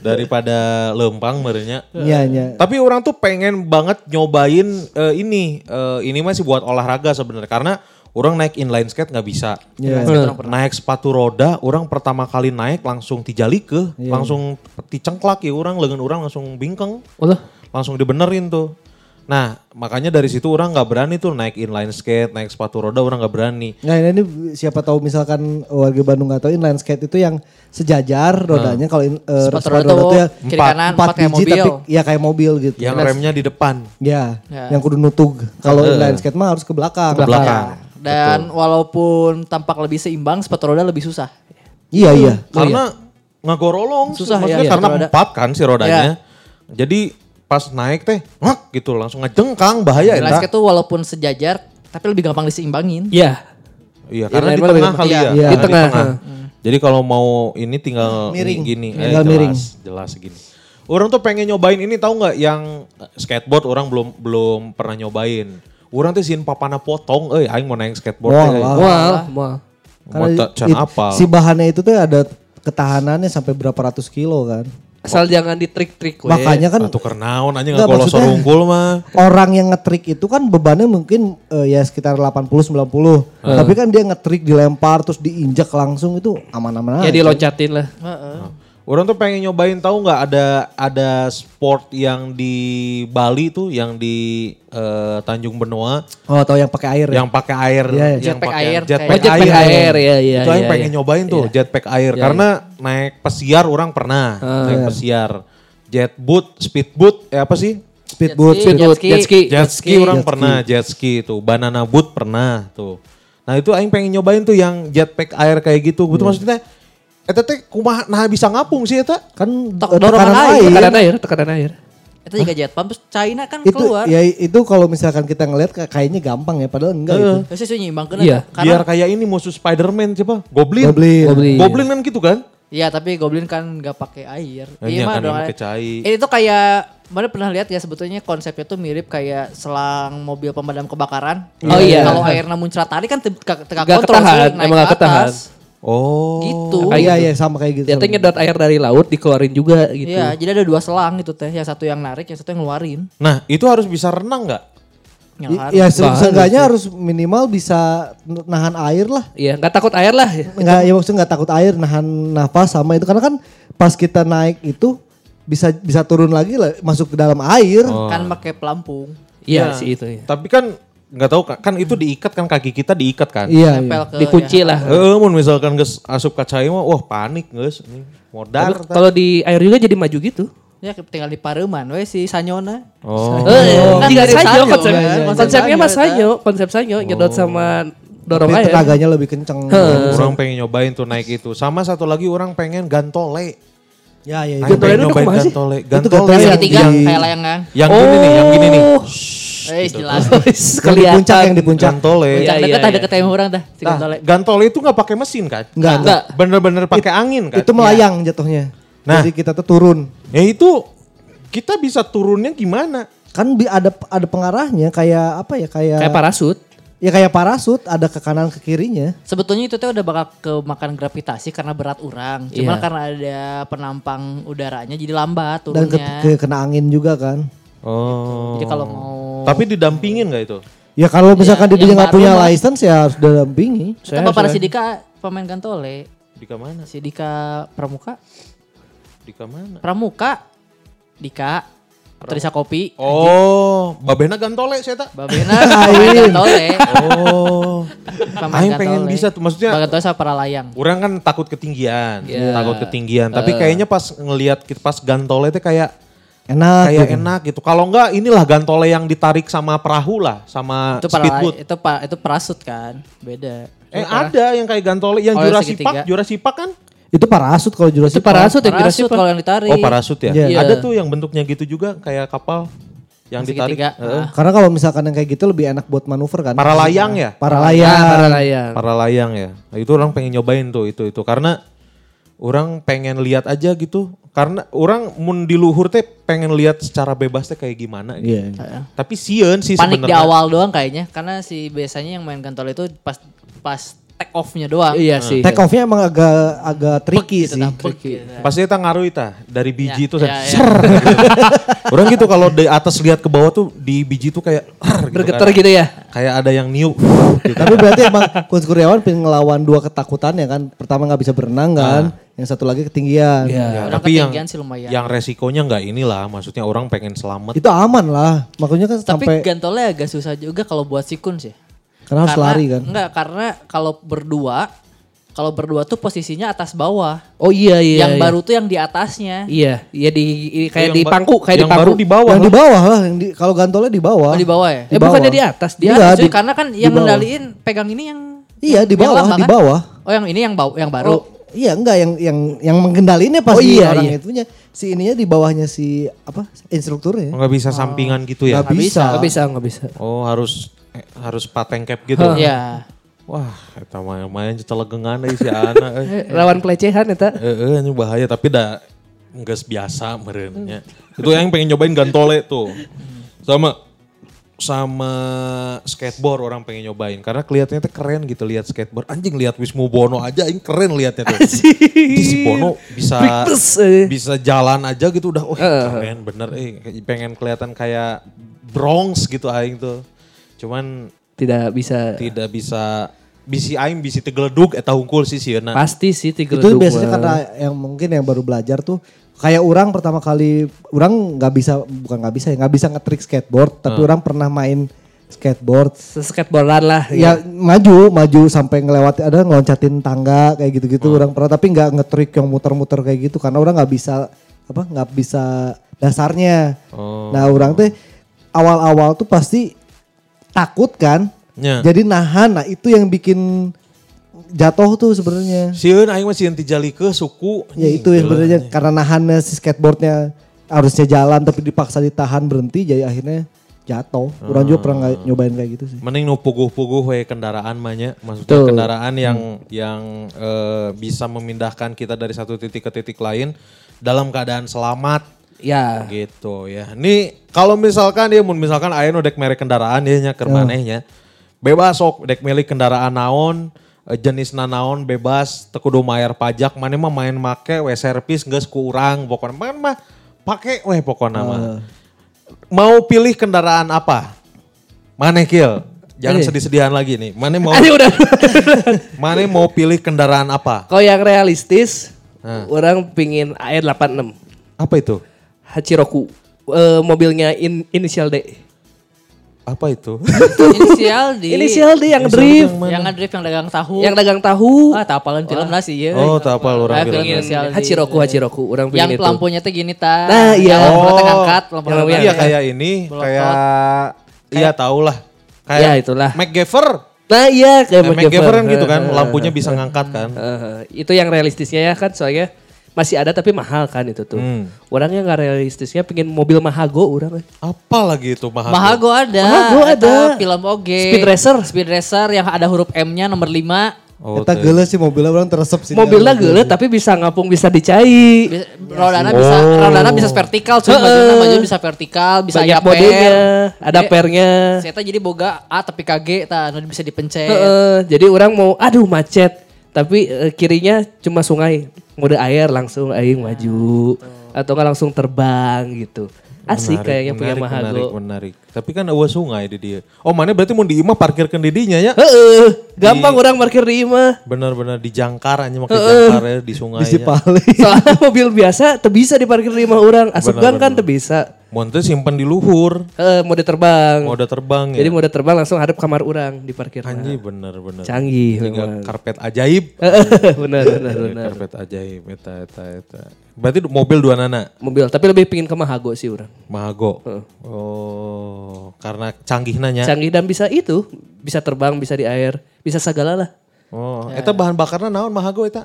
Daripada lempang merenya. Iya, iya. Tapi orang tuh pengen banget nyobain eh, ini. Eh, ini masih buat olahraga sebenarnya karena orang naik inline skate nggak bisa. Iya. Naik sepatu roda, orang pertama kali naik langsung tijali ke, langsung ticengklak ya orang, lengan orang langsung bingkeng, Ulah. langsung dibenerin tuh. Nah makanya dari situ orang nggak berani tuh naik inline skate, naik sepatu roda orang nggak berani. Nah ini siapa tahu misalkan warga Bandung nggak tahu inline skate itu yang sejajar rodanya kalau in- eh, Sepatu sepatu roda roda tuh tuh ya empat- kanan empat empat kayak biji mobil. tapi ya kayak mobil gitu. Yang remnya di depan, Ya, Ya. yang kudu nutug. Kalau inline skate mah harus ke belakang. ke belakang. Dan walaupun tampak lebih seimbang, sepatu roda lebih susah. Iya iya. Karena ngagorolong, Susah, maksudnya iya, karena roda. empat kan si rodanya. Jadi pas naik teh, ngak gitu langsung ngejengkang bahaya ya. skate tuh walaupun sejajar, tapi lebih gampang diseimbangin. Iya. Iya, karena Inline di tengah kali ya. Iya, iya. Di Di tengah. Jadi kalau mau ini tinggal Miring. gini, eh, Tinggal jelas, miring. jelas gini. Orang tuh pengen nyobain ini tahu nggak yang skateboard orang belum belum pernah nyobain. Orang tuh sin papana potong, eh aing mau naik skateboard Wah, teh. wah. Can it- apa? si bahannya itu tuh ada ketahanannya sampai berapa ratus kilo kan. Asal jangan ditrik-trik we. Makanya kan Atau kernaon aja Nggak, nggak kalau sorungkul mah. orang yang ngetrik itu kan bebannya mungkin eh, ya sekitar 80 90. Tapi kan dia ngetrik dilempar terus diinjak langsung itu aman-aman Ya aja. diloncatin lah. Orang tuh pengen nyobain tahu nggak ada ada sport yang di Bali tuh yang di eh, Tanjung Benoa Oh, tahu yang pakai air ya? yang pakai air, Iya, iya. yang Jetpack pakai air, jetpack, Oh, jetpack air. air, iya, iya, Itu yang iya, pengen iya. nyobain tuh jetpack air karena naik pesiar orang pernah Ah. naik pesiar. Jet boot, speed boot, eh apa sih? Jet ski, Speedboat, jet ski. jet ski. Jet ski orang Jet pernah, jet ski tuh. Banana boot pernah tuh. Nah itu aing pengen nyobain tuh yang jetpack air kayak gitu. Betul maksudnya Eta teh kumaha nah bisa ngapung sih eta? Kan dorongan tekanan air. Tekanan air, tekanan air. Itu juga jet pump, China kan Itu keluar. ya itu kalau misalkan kita ngelihat kayak- kayaknya gampang ya padahal enggak itu. Terus sih nyimbang Iya. Karena, Biar kayak ini musuh Spider-Man siapa? Goblin. Goblin. Goblin. Goblin kan gitu kan? Iya tapi Goblin kan nggak pakai air. Iya kan, dong, ini tuh kayak mana pernah lihat ya sebetulnya konsepnya tuh mirip kayak selang mobil pemadam kebakaran. Oh iya. Kalau airnya muncrat tadi kan Nggak kontrol ketahan, sih, naik emang nggak ketahan. Oh. Gitu. Kayak Iya gitu. iya sama kayak gitu. Dia teh nyedot air dari laut dikeluarin juga gitu. Iya, jadi ada dua selang itu teh. Yang satu yang narik, yang satu yang ngeluarin. Nah itu harus bisa renang nggak? Yang I- harus. Ya Bahas seenggaknya harus minimal bisa nahan air lah. Iya, nggak takut air lah. Enggak ya maksudnya nggak takut air, nahan nafas sama itu karena kan pas kita naik itu bisa bisa turun lagi lah masuk ke dalam air. Kan pakai pelampung. Iya sih itu. ya. Tapi kan nggak tahu kan itu diikat kan kaki kita diikat kan. Iya. iya. Nempel ke Dikunci ya. lah. Eh, mun misalkan geus asup ka cai mah wah panik modar. Tapi Kalau di air juga jadi maju gitu. Ya tinggal di Pareman we si Sanyona. Oh. Eh, Kan jika dari sanyo sanyo, konsep, kan? Konsep konsepnya sanyo mas sanyo, konsep sanyo nyedot sama dorong Tapi air. tenaganya lebih kenceng. Orang pengen nyobain tuh naik itu. Sama satu lagi orang pengen gantole. Ya ya Aing itu. Gantole pengen itu nyobain kumaha sih? gantole. Itu Gantole gantole yang, yang Segitiga yang, kayak layangan. yang gini nih, yang gini nih. Eh jelas. Oh, Yang di Kelihatan. puncak yang di puncak. Gantole. Yang iya, deket iya. ada ketemu orang dah. Si Nah, Gantole. gantole itu nggak pakai mesin kan? Enggak, enggak. Bener-bener pakai angin kan? Itu melayang jatuhnya. Nah. Jadi kita tuh turun. Ya itu kita bisa turunnya gimana? Kan bi- ada ada pengarahnya kayak apa ya kayak Kayak parasut. ya kayak parasut ada ke kanan ke kirinya. Sebetulnya itu teh udah bakal kemakan gravitasi karena berat orang. Cuma Iya. karena ada penampang udaranya jadi lambat Dan ke, turunnya. ke- kena angin juga kan. Oh. Jadi kalau mau Tapi didampingin nggak itu? Ya kalau misalkan Iya, dia nggak punya mah. license ya harus didampingi. kita pada si Dika pemain gantole. Di mana? Si Dika Pramuka. Di mana? Pramuka. Dika. Terisa kopi. Oh, babena gantole saya tak. Babena gantole. Oh. Pemain Aing pengen bisa tuh maksudnya gantole sama para layang. Orang kan takut ketinggian, Iya. takut ketinggian. Tapi kayaknya pas ngelihat kita pas gantole itu kayak Enak. kayak gitu. enak gitu. Kalau enggak inilah gantole yang ditarik sama perahu lah, sama Itu para speedboat. itu pa, itu parasut kan. Beda. Eh ada yang kayak gantole yang Oh, Jurassic. Park, Jurassic Park kan? Itu parasut kalau Itu Jurassic parasut yang Parasut Jurassic kalau yang ditarik. Oh parasut ya? Iya. Ada tuh yang bentuknya gitu juga kayak kapal yang Yang ditarik. Heeh. Karena kalau misalkan yang kayak gitu lebih enak buat manuver kan. Para layang ya? Para Ah, layang. para layang. Para layang ya. Nah, itu orang pengen nyobain tuh itu itu karena Orang pengen lihat aja gitu. Karena orang mun di luhur teh pengen lihat secara bebas teh kayak gimana gitu. Iya. Tapi sieun sih Panik di sebenarnya. awal doang kayaknya karena si biasanya yang main gantole itu pas pas take off-nya doang. Iya sih. Take off-nya emang agak agak tricky Gitu, sih. nah, pek gitu. Pasti kita ngaruh ita dari biji Ya, itu ya, saya ya. ser gitu. Orang gitu kalau dari atas lihat ke bawah tuh di biji tuh kayak gitu Bergetar kan. gitu ya. Kayak ada yang niup gitu. Tapi berarti emang Coach Kurniawan pengen ngelawan dua ketakutan ya kan. Pertama nggak bisa berenang kan. Yang satu lagi ketinggian. Iya. Ya, Orang tapi yang ketinggian sih lumayan. yang resikonya nggak inilah, maksudnya orang pengen selamat. Itu aman lah. Makanya kan Tapi sampai gantolnya agak susah juga kalau buat sikun sih. Karena harus lari kan. Enggak, karena kalau berdua, kalau berdua tuh posisinya atas bawah. Oh iya iya. yang iya. baru tuh yang di atasnya. Iya, iya di kayak Yang di pangku, kayak di pangku. baru di bawah. Yang di bawah lah. Yang di, kalau gantolnya di bawah. Oh di bawah ya? Eh bukannya di atas, Di dia. Enggak, atas, cuy, di- karena kan di yang bawah. ngendaliin pegang ini yang Iya di bawah, lama di kan? bawah. Oh yang ini yang bau yang baru. Oh, iya enggak yang yang yang mengendaliinnya Oh, pasti iya, orang iya. itunya. Si ininya di bawahnya si apa instrukturnya. Nggak bisa sampingan gitu ya? Nggak bisa. Nggak bisa, nggak bisa. Oh harus eh, harus pateng cap gitu. Iya. Wah, eta mah main celegengan deui si anak. eh. Lawan pelecehan eta. Eh, eh, ini bahaya tapi dah nggak biasa merenya. Itu yang pengen nyobain gantole tuh. Sama sama skateboard orang pengen nyobain karena kelihatannya tuh keren gitu lihat skateboard. Anjing lihat Wismu Bono aja ini keren lihatnya tuh. Di si Bono bisa eh. bisa jalan aja gitu udah oh keren bener eh pengen kelihatan kayak Bronx gitu aing tuh. Cuman Tidak bisa. tidak bisa bisi aing bisi tegeledug eta hungkul sih sieuna. Pasti sih tiga Itu biasanya karena yang mungkin yang baru belajar tuh kayak orang pertama kali orang nggak bisa bukan nggak bisa ya nggak bisa ngetrik skateboard tapi orang pernah main skateboard skateboardan lah. ya maju maju sampai ngelewati ada ngeloncatin tangga kayak gitu-gitu orang pernah tapi nggak ngetrik yang muter-muter kayak gitu karena orang nggak bisa apa nggak bisa dasarnya Oh. nah orang teh awal-awal tuh pasti takut kan Nya. jadi nahan nah itu yang bikin jatuh tuh sebenarnya Sieun aing mah sieun tijalikeun suku. ya itu ya sebenarnya karena nahannya si skateboardnya harusnya jalan tapi dipaksa ditahan berhenti jadi akhirnya jatuh orang juga pernah nggak nyobain kayak gitu sih Mending nu puguh-puguh we kendaraan mahnya. Maksudnya Betul. kendaraan yang yang eh, bisa memindahkan kita dari satu titik ke titik lain dalam keadaan selamat Ya. gitu ya. Ini kalau misalkan ya mun misalkan aya nu dek merek kendaraan ya nya keur manehnya. Bebas sok dek milik kendaraan naon eh, jenis naon bebas teu kudu mayar pajak mana mah main make we servis geus ku urang pokoknya main mah pake we pokoknya mah. Mau pilih kendaraan apa? Maneh kill. Jangan sedih-sedihan lagi nih. Mana mau Aduh udah. mana mau pilih kendaraan apa? Kalau yang realistis, Nah. orang pingin AR86 Apa itu? Hachiroku. Eh, mobilnya in, inisial D. Apa itu? Inisial di Inisial D yang Inisial drift. yang yang ngedrift yang dagang tahu. Yang dagang tahu. ah tapalan film lah sih ya. Oh, tak apa orang Ah, film inisial D. Hachiroku, Hachiroku. Orang Yang itu. lampunya tuh gini ta. Nah, iya. Yang lampunya teh Oh. ngangkat, lampu Yang. Iya kayak ini, kayak iya tau lah. Kayak Ya, itulah. MacGyver. Nah iya kayak Nah, MacGyver kan gitu kan, lampunya bisa ngangkat kan. eh, itu yang realistisnya ya kan soalnya masih ada tapi mahal kan itu tuh. Hmm. Orangnya nggak realistisnya pengen mobil Mahago orang. Apa lagi itu Mahago? Mahago ada. Mahago Eta ada. Film oge. Speed Racer. Speed Racer yang ada huruf M-nya nomor 5. Oh, kita teh. geles sih mobilnya orang teresep sih Mobilnya gelet tapi bisa ngapung bisa dicai. Rodana bisa Oh. rodana bisa vertikal, cuy. Majunya maju bisa vertikal, bisa Banyak modenya, per. ada pernya. Saya jadi boga A tapi KG ta bisa dipencet. Heeh, jadi orang mau aduh macet tapi eh, kirinya cuma sungai mode air langsung aing maju. Atau nggak langsung terbang gitu. Asik Menarik, kayaknya punya menarik, Mahago Menarik, menarik. Tapi kan awas sungai di dia. Oh mana berarti mau di imah parkirkan di dinya ya? Heeh, gampang orang parkir di imah Benar-benar di jangkar aja makin jangkar ya di sungai. di Cipali soalnya mobil biasa tuh bisa diparkir di imah orang asup gang kan tuh bisa Monte simpen di luhur, Heeh, mode terbang mode terbang ya. jadi mode terbang langsung hadap kamar orang di parkir Anjir bener-bener. canggih memang. karpet ajaib. benar benar benar karpet ajaib, eta, eta, eta. Berarti mobil dua nana, mobil tapi lebih pingin ke Mahago sih orang Mahago. Oh, karena canggih nanya. canggih dan bisa itu bisa terbang bisa di air bisa segala lah Oh, eta bahan bakarnya naon Mahago eta?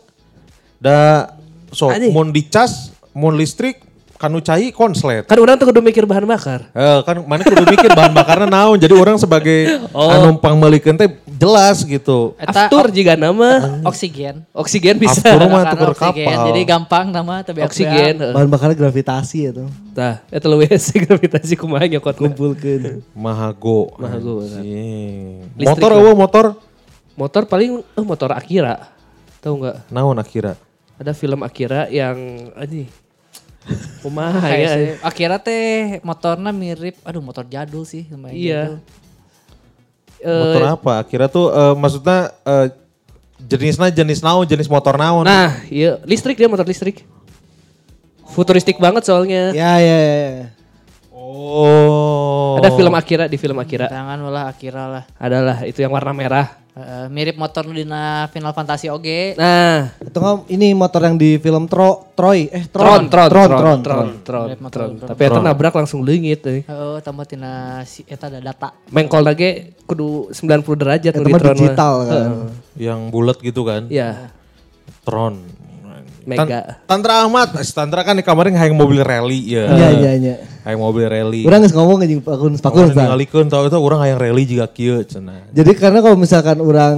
Da so Ade. mun dicas, mun listrik kanu cai konslet. Kan orang tuh kudu mikir bahan bakar. Eh, kan mana kudu mikir bahan bakarnya naon. Jadi orang sebagai anu pangmelikeun teh jelas gitu. Eta Aftur jika nama oksigen. oksigen bisa. Aftur mah tuker oksigen. kapal. Jadi gampang nama tapi Oksigen. heeh. Bahan bakarnya gravitasi ya tuh. Tah, eta leuwih hese gravitasi kumaha nyokot. Kumpulkeun. Mahago. Mahago. Listrik Motor eueuh motor. Motor paling eh motor Akira. Tahu nggak? Naon akhirnya? Ada film Akira yang ini kumaha Kayak ya. sih. Akhirnya teh motornya mirip, aduh motor jadul sih lumayan Iya. jadul. Eh, Motor apa? Akhirnya tuh eh, maksudnya eh, jenisnya jenis naon, jenis motor naon. Nah, iya listrik dia motor listrik. Futuristik banget soalnya. Ya ya ya. ya. Oh. Ada film Akira di film Akira. Tangan lah Akira lah. Adalah itu yang warna merah. Eh, mirip motor dina Final Fantasy oge. Nah, nggak ini motor yang di film Tro, Troy, eh Tron, Tron, Tron, Tron, Tron, Tron, Tron, Tron. Tron. Tapi eta nabrak langsung leungit euy. Heeh, tambah tina si eta ada data. Mengkol lage kudu 90 derajat Itu nu di Tron digital kan. Yang bulat gitu kan? Iya, Tron. Mega. Tan- Tantra Ahmad, si Tantra kan di kamarnya hayang mobil rally ya. Iya iya iya. Hayang mobil rally. Urang geus ngomong anjing pakun pakun Pakun ningalikeun tau itu orang hayang rally juga kieu cenah. Jadi karena kalau misalkan orang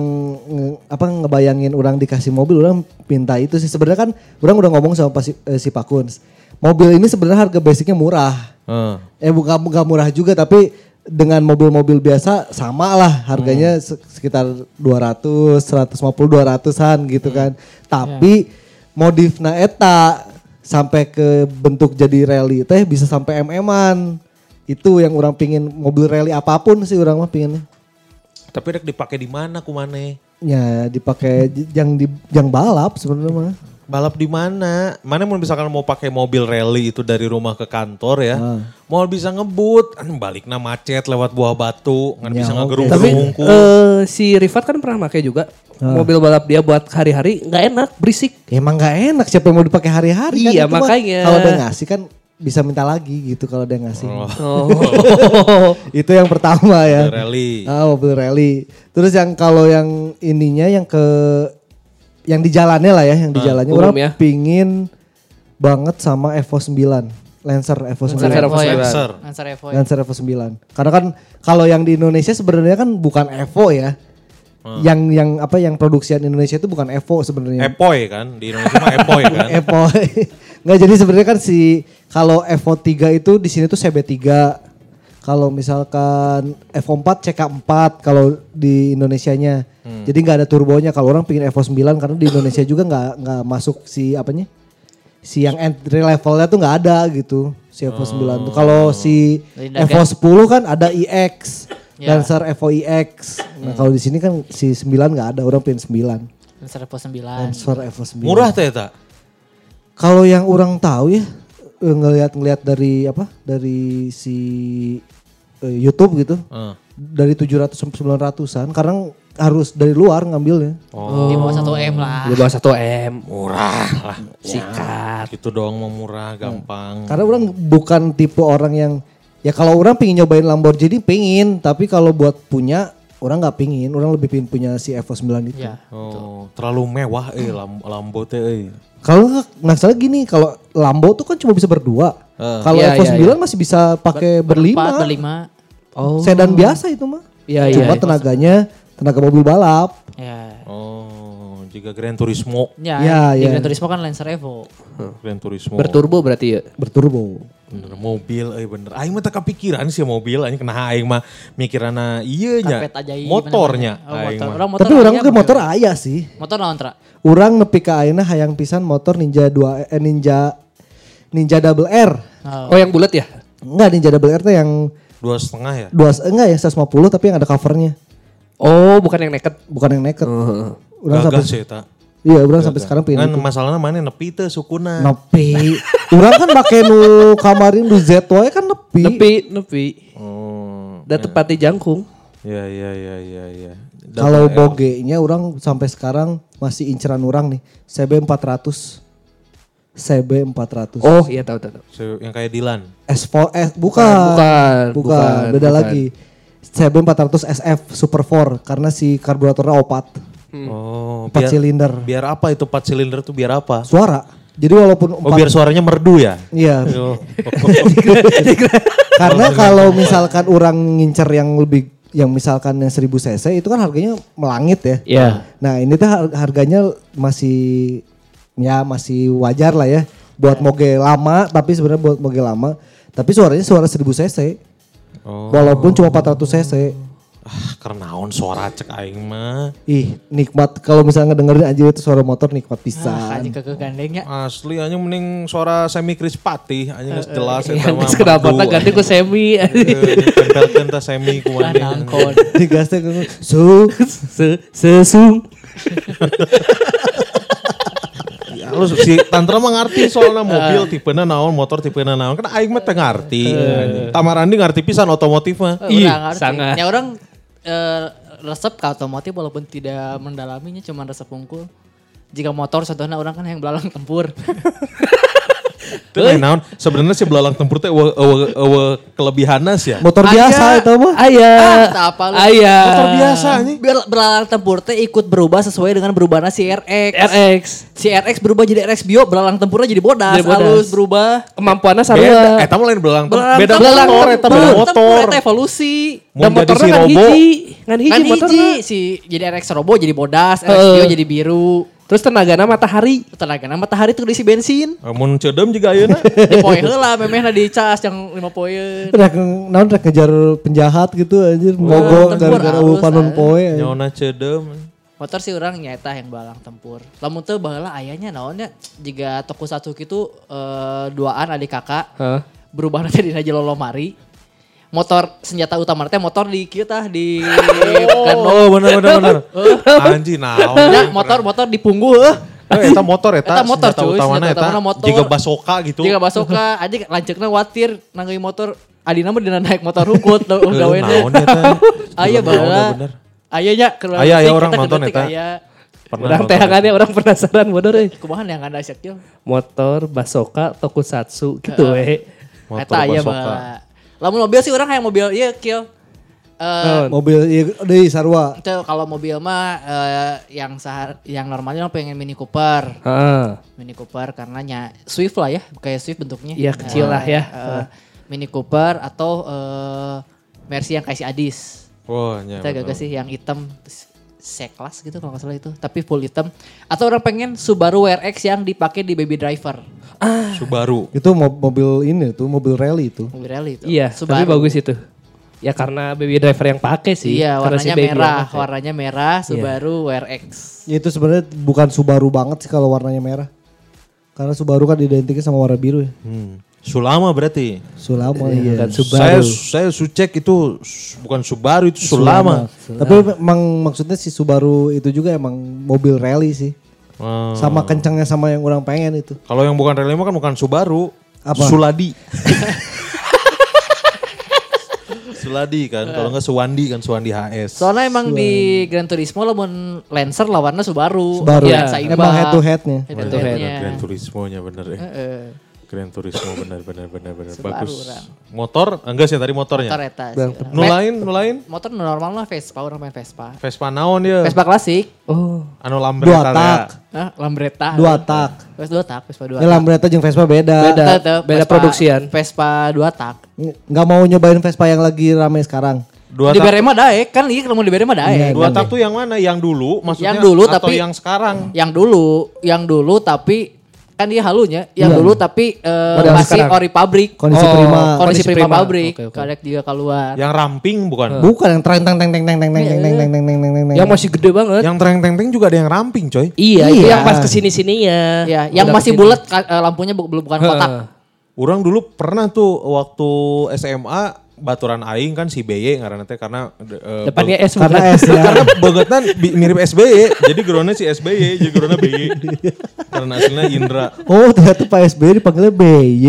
apa ngebayangin orang dikasih mobil, orang minta itu sih sebenarnya kan orang udah ngomong sama pasi, eh, si Pakuns. Mobil ini sebenarnya harga basicnya murah. Heeh. Eh bukan bukan murah juga tapi dengan mobil-mobil biasa sama lah harganya se- sekitar 200, 150, 200-an gitu kan. Tapi modifna eta sampai ke bentuk jadi rally teh bisa sampai mm-an. Itu yang orang pingin mobil rally apa pun sih orang mah pinginnya. Tapi rek dipakai di mana kumane? Ya dipakai yang di yang balap sebenarnya mah. Balap di mana? Mana mau misalkan mau pakai mobil rally itu dari rumah ke kantor ya. Mau bisa ngebut, kan baliknya macet lewat buah batu, kan Ya, bisa ngegerung Tapi eh, si Rifat kan pernah pakai juga mobil balap dia buat hari-hari nggak enak, berisik. Emang nggak enak siapa yang mau dipakai hari-hari kan Iya, itu mah makanya. Kalau dia ngasih kan bisa minta lagi gitu kalau dia ngasih. Oh. itu yang pertama ya. Mobil rally. Ah, mobil rally. Terus yang kalau yang ininya yang ke yang di jalannya lah ya, yang di jalannya umum orang ya. pingin banget sama Evo 9. Lancer Evo 9. Lancer Evo ya. 9. Lancer. Lancer Evo ya. Lancer Evo 9. Karena kan kalau yang di Indonesia sebenarnya kan bukan Evo ya. Yang yang apa yang produksian Indonesia itu bukan Evo sebenarnya. Epoy kan, di Indonesia mah Epoy kan. Evo. Nggak jadi sebenarnya kan si kalau Evo 3 itu di sini tuh CB3. Kalau misalkan Evo 4 CK4 kalau di Indonesianya. Jadi nggak ada turbonya. Kalau orang pingin Evo 9 karena di Indonesia juga nggak nggak masuk si apanya? Si yang entry levelnya tuh nggak ada gitu. Si Evo 9 tuh. Kalau si Dari Evo 10 kan ada iX. Ya. Lancer Evo iX. Nah kalau di sini kan si 9 nggak ada. Orang pingin 9. Lancer Evo 9. Lancer Evo 9. Murah teh tak? Kalau yang orang tahu ya ngelihat-ngelihat dari apa? Dari si eh, YouTube gitu. Heeh. Dari 700 sampai 900-an karena harus dari luar ngambilnya. Di bawah 1 M lah. Di bawah 1 M. Murah lah. Sikat. Gitu doang mau murah, gampang. Karena orang bukan tipe orang yang ya kalau orang pingin nyobain Lamborghini pingin, tapi kalau buat punya orang nggak pingin, orang lebih pingin punya si Evo 9 itu. Ya. Oh, terlalu mewah eh Lam- Lambo teh eh. Kalau nggak masalah gini, kalau Lambo tuh kan cuma bisa berdua. Eh. Kalau Iya, Evo iya, 9 masih bisa pakai Empat, berlima. berlima. Oh. Sedan biasa itu mah. Iya, Cuma iya. tenaganya tenaga mobil balap. Ya. Oh, jika Gran Turismo, Ya, Ya, di ya. Gran Turismo kan Lancer Evo. Gran Turismo. Berturbo berarti ya. Berturbo. Bener mobil eh bener. Aing mah teu kepikiran sih mobil anjing kena aing mah mikirana ieu nya. Motornya. Oh, aing motor. mah. Orang motor Tapi orang aya ke motor ayah sih. Motor naon tra? Orang nepi ka ayeuna hayang pisan motor Ninja 2 eh, Ninja Ninja Double R. Oh. Oh yang bulat ya? Enggak Ninja Double R tuh yang Dua setengah ya? dua enggak ya 150 tapi yang ada covernya. Oh bukan yang naked. Bukan yang naked. Orang Gagal sampai sih tak. Iya, orang sampai sekarang pengen Kan masalahnya mana nepi teh sukuna. Nepi. orang kan pakai nu kamarin nu ZW kan nepi. Nepi, nepi. Oh. Udah tepat di jangkung. Ya ya ya ya ya. Kalau bogenya orang sampai sekarang masih inceran orang nih. CB 400. CB 400. Oh iya tahu tahu. Se- yang kayak Dilan. S4 S bukan. Bukan, Bukan, bukan, beda bukan. lagi. CB 400 SF Super 4 karena si karburatornya opat. Oh, Empat biar, silinder. biar apa itu 4 silinder tuh biar apa? Suara. Jadi walaupun Oh biar suaranya merdu ya? Iya. Oh. Karena kalau misalkan orang ngincer yang lebih yang misalkan yang 1000 cc itu kan harganya melangit ya. Iya. Nah, ini tuh har- harganya masih ya masih wajar lah ya buat moge lama tapi sebenarnya buat moge lama tapi suaranya suara 1000 cc. Oh. Walaupun cuma 400 cc. Ah, karena naon suara cek aing mah. Ih, nikmat kalau misalnya ngedengerin anjir itu suara motor nikmat Ah, pisan. anjing keke gandengnya. Asli anjing mending suara semi Krispati anjing geus jelas eta Yang mah. geus kenapa merdu, ganti ku anjing. semi. Tempelkeun teh semi ku anjing. nangkon. Digasnya ngomong, "Su, Se- Sesung. Lu si Tantra mah ngarti soalnya mobil tipena naon, motor tipena naon. Kan aing mah teu ngarti. Tamarandi ngarti pisan otomotif mah. Ngerti. sangat. Ya orang eh, resep ke otomotif walaupun tidak mendalaminya cuma resep unggul. Jika motor contohnya orang kan yang belalang tempur. Itu lain naon. Sebenarnya si belalang tempur teh eueuh eueuh kelebihanna sih ya. motor biasa itu mah." Aya. Ah, apa lu. Aya. Motor biasa anjing. Biar belalang tempur teh ikut berubah sesuai dengan berubahnya si RX. RX. Si RX berubah jadi RX Bio, belalang tempurnya jadi bodas, Jadi bodas. halus berubah. Kemampuannya Beda, sarua. eta mah lain belalang tempur. Belalang Beda tempur, motor eta beda belalang motor. tempur, eta evolusi. Dan jadi motornya si kan Robo, hiji. Ngan hiji Kan motornya. hiji si jadi RX Robo jadi bodas, RX. Bio jadi biru. Terus tenaga nama matahari. Tenaga nama matahari itu diisi bensin. Namun cedem juga ayo na. di poe lah memeh di cas yang lima poin, Rek naon rek ngejar penjahat gitu anjir. mogok gara-gara panon ah. poe. Nyona cedem. Motor sih orang nyata yang balang tempur. Lamun tuh lah. ayahnya naonnya. Jika toko satu gitu uh, eh, duaan adik kakak. Huh? Berubah nanti di mari Motor senjata utama teh motor di kieu tah di kan Oh bener bener bener. Anjing naon. Ya, motor motor di punggung heuh. Eh, eta motor eta. Eta motor, senjata cuy, utamana eta. motor. Jika basoka gitu. Jika basoka aja lanceukna watir nanggeui motor Adina mah dina naik motor hukut Eh, gawena. naon eta. Aya baheula. bener. Aya nya keluar Aya, aya orang kita nonton eta. Aya. Pernah Orang nonton. tehangannya orang penasaran bodoh euy. Kumaha yang ada syakil? Motor, basoka, tokusatsu gitu we. Motor basoka. Lamun mobil sih orang yang mobil ieu kill. Eh Naon? Mobil iya deui sarua. itu kalau mobil mah eh, yang sahar yang normalnya orang pengen Mini Cooper. Heeh. Mini Cooper karena nya Swift lah ya, kayak Swift bentuknya. Iya, kecil lah ya. Eh, Mini Cooper atau eh, Mercy yang kayak si Adis. Wah, nya. Kita gak sih yang hitam C-Class gitu kalau nggak salah itu, tapi full hitam. Atau orang pengen Subaru WRX yang dipakai di Baby Driver, Subaru. Itu mo- mobil ini tuh, mobil rally itu. mobil rally itu. Iya, tapi bagus itu. Ya karena baby driver yang pakai sih. Iya, Karena si warnanya baby merah, warnanya merah Subaru WRX. Ya itu sebenarnya bukan Subaru banget sih kalau warnanya merah. Karena Subaru kan identiknya sama warna biru ya. Hmm. Sulama berarti. Sulama iya. Bukan Saya Subaru. saya sucek itu bukan Subaru itu Sulama. Tapi memang maksudnya si Subaru itu juga emang mobil rally sih. Hmm. Sama kencangnya sama yang orang pengen itu. Kalau yang bukan rally mah kan bukan Subaru. Apa? Suladi. Suladi kan, kalau enggak Suwandi kan Suwandi HS. Soalnya emang di Gran Turismo lamun Lancer lawannya Subaru. Subaru. Ya, seimbang. Emang head to headnya. Head to headnya. Gran Turismo-nya bener ya. Heeh. Gran Turismo bener bener bener bener Subaru bagus. orang. Motor enggak sih tadi motornya. Motor eta Bang, sih. Nu lain, nu lain. Motor normal mah Vespa, orang main Vespa. Vespa naon dia? Vespa klasik. Oh. Anu Dua Lambretta. tak. Hah, Lambretta. Dua tak. Vespa dua tak, Vespa dua Ya. Lambretta jeung Vespa beda. Beda. Beda Vespa- produksian. Vespa dua tak. Nggak mau nyobain Vespa yang lagi rame sekarang. Dua di. Berema daek kan iya kalau di Berema daek. Dua tak tuh yang mana? Yang dulu maksudnya Yang dulu, atau tapi- yang sekarang? Yang dulu, yang dulu tapi kan dia halunya, yang Iya. dulu tapi eh, Model masih sekarang. ori pabrik. Kondisi Oh, prima. Kondisi kondisi prima prima. pabrik, oke. kadek juga keluar. Yang ramping bukan? Bukan yang teng teng teng teng teng teng teng teng teng teng teng teng teng teng. Yang masih gede banget. Yang tereng teng teng juga ada yang ramping coy. Iya, itu Iya. yang pas ke sini sininya. Ya, yang masih bulat eh, lampunya belum bukan kotak. Orang dulu pernah tuh waktu SMA baturan aing kan si BY ngaranna teh karena eh, Depannya S Karena? S ya. karena bogetan bi- mirip SBY jadi gerona si SBY jadi gerona BY karena aslinya Indra Oh ternyata Pak SBY dipanggilnya BY.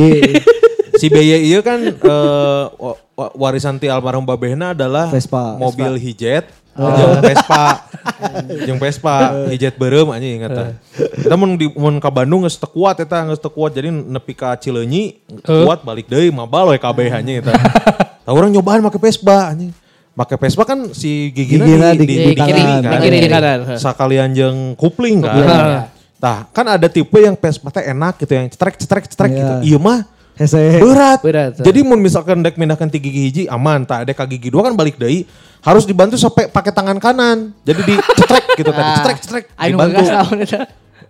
si BY iya kan wa- warisan ti almarhum babehna adalah Vespa. mobil hijet jeung Vespa jeung Vespa hijet beureum anjing ingat tah. Kita mun di mun ka Bandung geus teu kuat eta geus teu kuat jadi nepi ka Cileunyi kuat balik deui mabal we kabeh anjing eta. Tah urang nyobaan make Vespa anjing. Make Vespa kan si gigina, Gigina di, di- di, di di kiri, kan. Di kiri, di kanan. Sakalian jeung kupling kan. Iya. Tah, kan ada tipe yang Vespa teh enak gitu yang cetrek cetrek cetrek Iya. gitu. Iya mah Hese. berat. Berat, tuh. Jadi mun misalkan dek mindahkan tiga gigi hiji aman, tak ada kaki gigi dua kan balik deui harus dibantu sampai pakai tangan kanan. Jadi dicetrek gitu tadi, cetrek cetrek Ayo dibantu.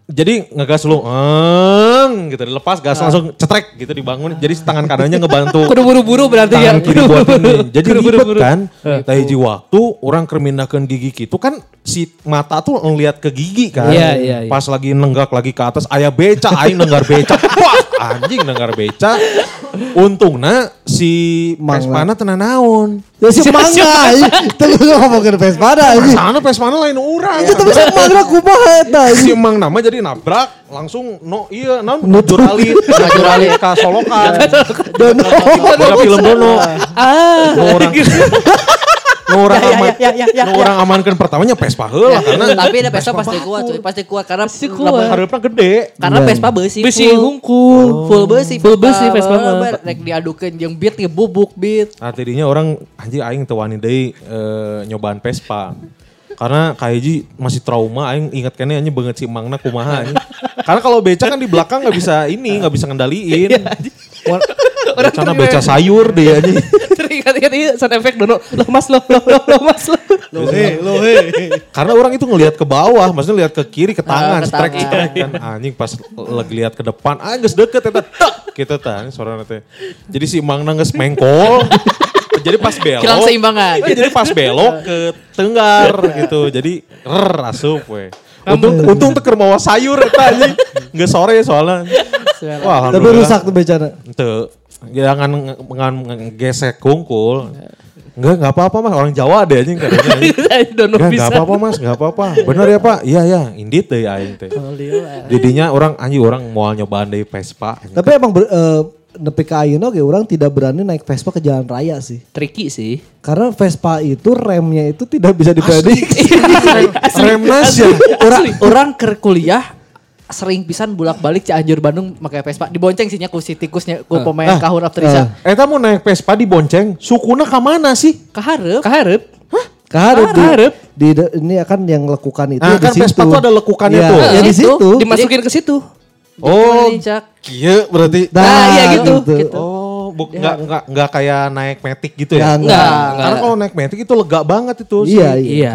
Jadi ngegas lu, eng, gitu dilepas gas langsung cetrek gitu dibangun. Jadi tangan kanannya ngebantu. Kudu buru-buru berarti ya. tangan kiri buat ini. Jadi Kudu ribet buru-buru. kan. Tah hiji waktu orang kermindakeun gigi gitu kan si mata tuh ngeliat ke gigi kan. Iya, iya, iya. Pas lagi nenggak lagi ke atas aya beca, aing nenggar beca. Wah, anjing nenggar beca. Untungna si Mangga. Pespana tenan naon. Ya si mangga. Itu lu ngomongin Vespada ini. Sana Pespana lain urang. Itu tapi si mangga kumaha eta. si Emang nama jadi nabrak langsung no iya naon jurali jurali ka solokan Dono. Film Dono Ah. orang nu orang Ya, ya, aman ya, ya, ya, nu orang amankan pertamanya Vespa heula karena Tapi ada Vespa pasti kuat cuy, pasti kuat karena Pasti kuat. harapnya gede Karena Iya. Vespa beusi Besi full. hungkul. Full beusi Full beusi Vespa mah. Rek diadukeun jeung beat ge bubuk beat. Nah tadinya orang anjing aing teu wani deui eh, nyobaan Vespa. Karena kaiji masih trauma aing ingat kene anjing banget si Mangna kumaha anjing. Karena kalau beca kan di belakang nggak bisa ini, nggak bisa ngendaliin. Orang teringat- beca sayur dia anjing. Teringat-ingat ini sound effect dono. Loh mas loh, loh, loh, loh mas loh. Karena orang itu ngelihat ke bawah, maksudnya lihat ke kiri, ke tangan, strek tangan. strek kan anjing pas lagi lihat ke depan, ah geus deket eta tak gitu tah suara nanti. Jadi si Mangna geus mengkol. jadi pas belok. Hilang seimbangan. Eh, jadi pas belok ke tenggar gitu. Jadi rrr asup we. Untung, untung teu keur mawa sayur eta anjing. Geus sore soalnya. Wah, Tapi rusak tuh becana. Ente, jangan jangan gesek kungkul. Enggak, enggak apa-apa mas. Orang Jawa deh anjing katanya. Enggak, bisa. enggak apa-apa mas, enggak apa-apa. Benar ya pak? Iya, iya. Indit deh aing teh. Didinya orang, anjing orang mau nyobaan dari Vespa. anjing. Tapi emang ber, eh, nepi ka ayeuna ge orang tidak berani naik Vespa ke jalan raya sih. Tricky sih. Karena Vespa itu remnya itu tidak bisa diprediksi. Remnas ya. Orang orang ke kuliah sering pisan bolak-balik Cianjur Bandung pakai Vespa dibonceng sih nya ku si tikusnya ku pemain kahur Afterisa. Eta mau naik Vespa di bonceng, sukuna ke mana sih? Kaharep. Kaharep. Kaharep di, Kaharep. di, de- ini akan yang lekukan itu Ah, di kan situ. Vespa tuh ada lekukannya Iya, tuh. Ya di Itu. situ. Dimasukin ke situ. Oh, Cak. iya berarti. Nah, iya gitu, gitu. Oh, bu, enggak, enggak, enggak kayak naik metik gitu ya? Ya, enggak. Karena Enggak. kalau naik metik itu lega banget itu. sih. Iya, iya.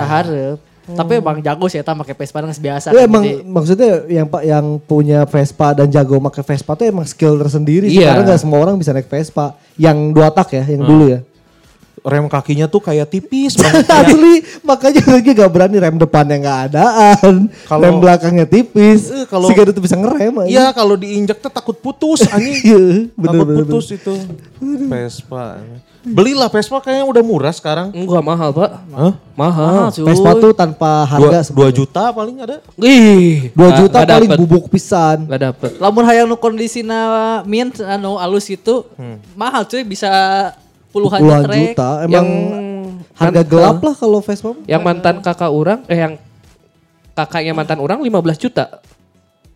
Tapi emang jago sih eta pakai Vespa geus biasa. Itu kan, emang jadi- maksudnya yang pak yang punya Vespa dan jago pakai Vespa tuh emang skill tersendiri sih. Iya. Karena nggak semua orang bisa naik Vespa. Yang dua tak ya, yang dulu ya. Rem kakinya tuh kayak tipis banget. Asli, makanya lagi gak berani rem depannya nggak adaan. Kalau- rem belakangnya tipis. Eh, kalau- Sehingga itu bisa ngerem. Iya kalau diinjak tuh takut putus anjing. Iya, bener, takut bener, putus itu. Vespa. Belilah Vespa kayaknya udah murah sekarang. Enggak mahal pak. Hah? Mahal. Ah, cuy. Vespa tuh tanpa Dua, harga dua sebenarnya. juta paling ada. Ih. 2 nggak- juta nggak paling dapet. bubuk pisan. Nggak dapet. Lamun hayang nu kondisina mint anu alus itu mahal cuy bisa puluhan, Puluhan trek. juta. Emang harga man- gelap lah kalau Vespa. Yang mantan kakak orang, eh yang kakaknya mantan orang 15 juta.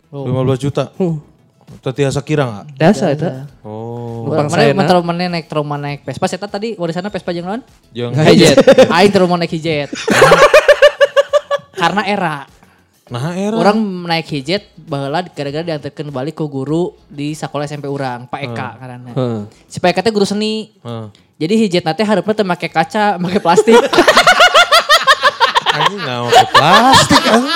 15 juta. Huh. Tetiasa kira nggak? Dasa itu. Oh. Numpang Mana saya mana mana naik trauma naik Vespa saya tadi warisanna Vespa jeung naon? Yang Hijet. Aing trauma naik hijet. Karena era. Nah era. Orang naik hijet baheula gara-gara diantarkeun balik ke guru di sekolah SMP urang, Pak Eka karena. Heeh. Si Pak Eka teh guru seni. Hah. Jadi hijet nanti harapnya teu make kaca, make plastik. Anjing nggak mau pakai plastik anjing.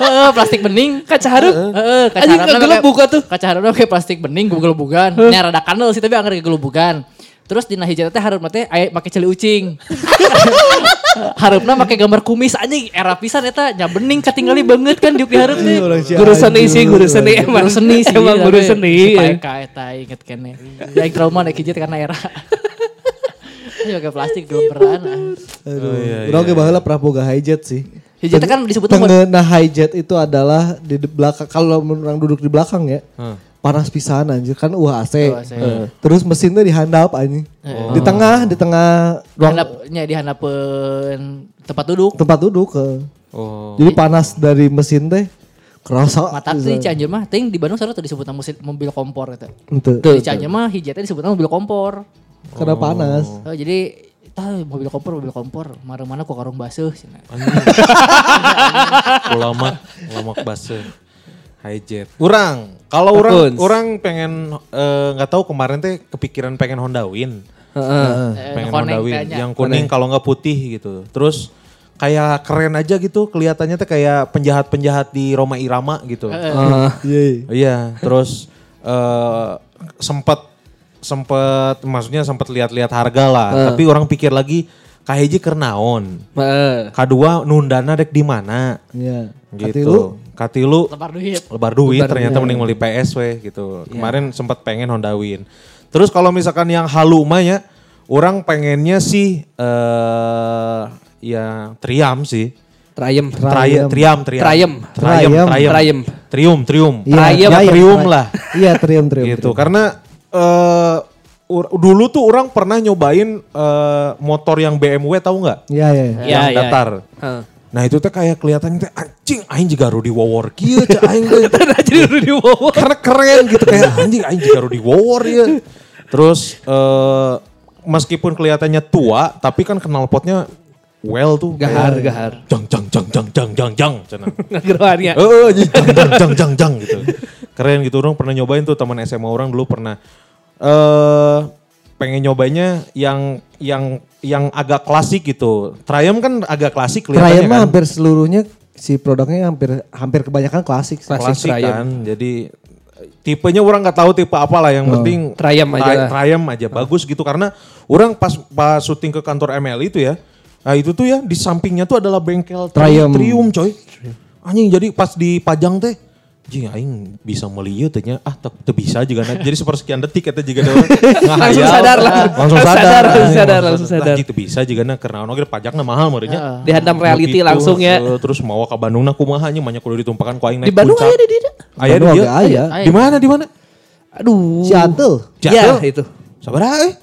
Heeh, plastik bening. Kaca hareup. Heeh, kaca Anjing gegelep make- buka tuh. Kaca harapna kayak plastik bening gugel-bugan. Nya rada kandel sih tapi anggar gugel-bugan. Terus dina hijau teh hareup teh aya make celi ucing. harapna make gambar kumis anjing era pisan eta nya bening katinggali banget kan diuk di hareup teh. Si Guru seni anjing. sih, guru seni emang. Guru seni sih. Emang guru seni. Si Pak Eka eta inget kene. Ya yang trauma naik hijau karena era. Ini pakai plastik geloberan. Aduh, Oh, iya, orang ge baheula pernah boga hijet sih. Hijau teh kan disebutnya buat Tengena hijet itu adalah di belakang kalau orang duduk di belakang ya. Hah. Panas pisan anjir kan uh AC. Uh, AC. Terus mesinnya dihandap anjing. Di tengah, di tengah ruang handapnya dihandapeun tempat duduk. tempat duduk ke. Oh. Jadi panas dari mesin teh kerasa. Mata sih Cianjur mah ting di Bandung sarua tuh disebutna musil- mobil kompor eta. Ente. Di Cianjur mah hijau teh disebutna mobil kompor. Karena panas. Oh, jadi tah mobil kompor mobil kompor mana mana kok karung basuh. Ulama, ulama base. Hijet. Urang, kalau orang orang pengen eh, nggak tahu kemarin teh kepikiran pengen Honda Win. Heeh. Eh, pengen Honda Win yang kuning kalau nggak putih gitu. Terus kayak keren aja gitu kelihatannya teh kayak penjahat-penjahat di Roma Irama gitu. Heeh. Iya. iya. Iya, terus eh sempat sempat maksudnya sempat lihat-lihat harga lah, tapi orang pikir lagi kahiji kernaon. Heeh. Kedua nundana dek di mana? Iya. Gitu. Katilu, Katilu Lebar duit. lebar duit Lebar ternyata mending beli PS we gitu. Kemarin sempat pengen Honda Win. Terus kalau misalkan yang halu mah ya, orang pengennya sih eh ya Triumph sih. Trayem. Triumph, Triumph, Triumph. Triumph. Triumph, Triumph. Triumph. Triumph. Triumph, Triumph. Iya, Triumph. Triumph. Triumph lah. Iya, trium trium. gitu. Karena ur- dulu tuh orang pernah nyobain eh, motor yang BMW tahu nggak? Iya, iya. iya. Yang iya. datar. Heeh. Nah itu teh kayak kelihatannya teh anjing aing juga Rudy Wawor kieu cah aing teh. Jadi udah di bawah. Karena keren gitu kayak anjing aing juga Rudy Wawor ya. Terus eh meskipun kelihatannya tua tapi kan knalpotnya well tuh. Gahar, kayak gahar. Jang jang jang jang jang jang jang. Ngageroannya. Eh, jang jang jang jang jang gitu. Keren gitu orang pernah nyobain tuh teman SMA orang dulu pernah eh pengen nyobainnya yang yang yang agak klasik gitu. Triumph kan agak klasik Triumph kelihatannya mah kan. hampir seluruhnya si produknya hampir hampir kebanyakan klasik. sih. Klasik Klasik Triumph. kan. Jadi tipenya orang nggak tahu tipe apa lah yang penting Triumph aja tri-. Triumph aja bagus gitu karena orang pas pas syuting ke kantor ML itu ya. Nah itu tuh ya di sampingnya tuh adalah bengkel tri- Triumph. Triumph coy. Anjing jadi pas dipajang teh Jing aing bisa melieu teh nya ah teu teu bisa juga na. Jadi sepersekian detik eta juga ada Langsung sadar lah. Langsung sadar. Sadar, langsung sadar, langsung sadar. Anjing teu bisa juga na karena ono ge pajakna mahal meureunnya. Dihantam reality Begitu, langsung ya. Terus mau ke Bandung nah kumaha nya banyak kudu ditumpakan ku aing Di naik Bandung di dia. Aya di Bandung dia. agak aya. Aya. Di mana di mana? Aduh. Ciantul. Ya itu. Sabar eh.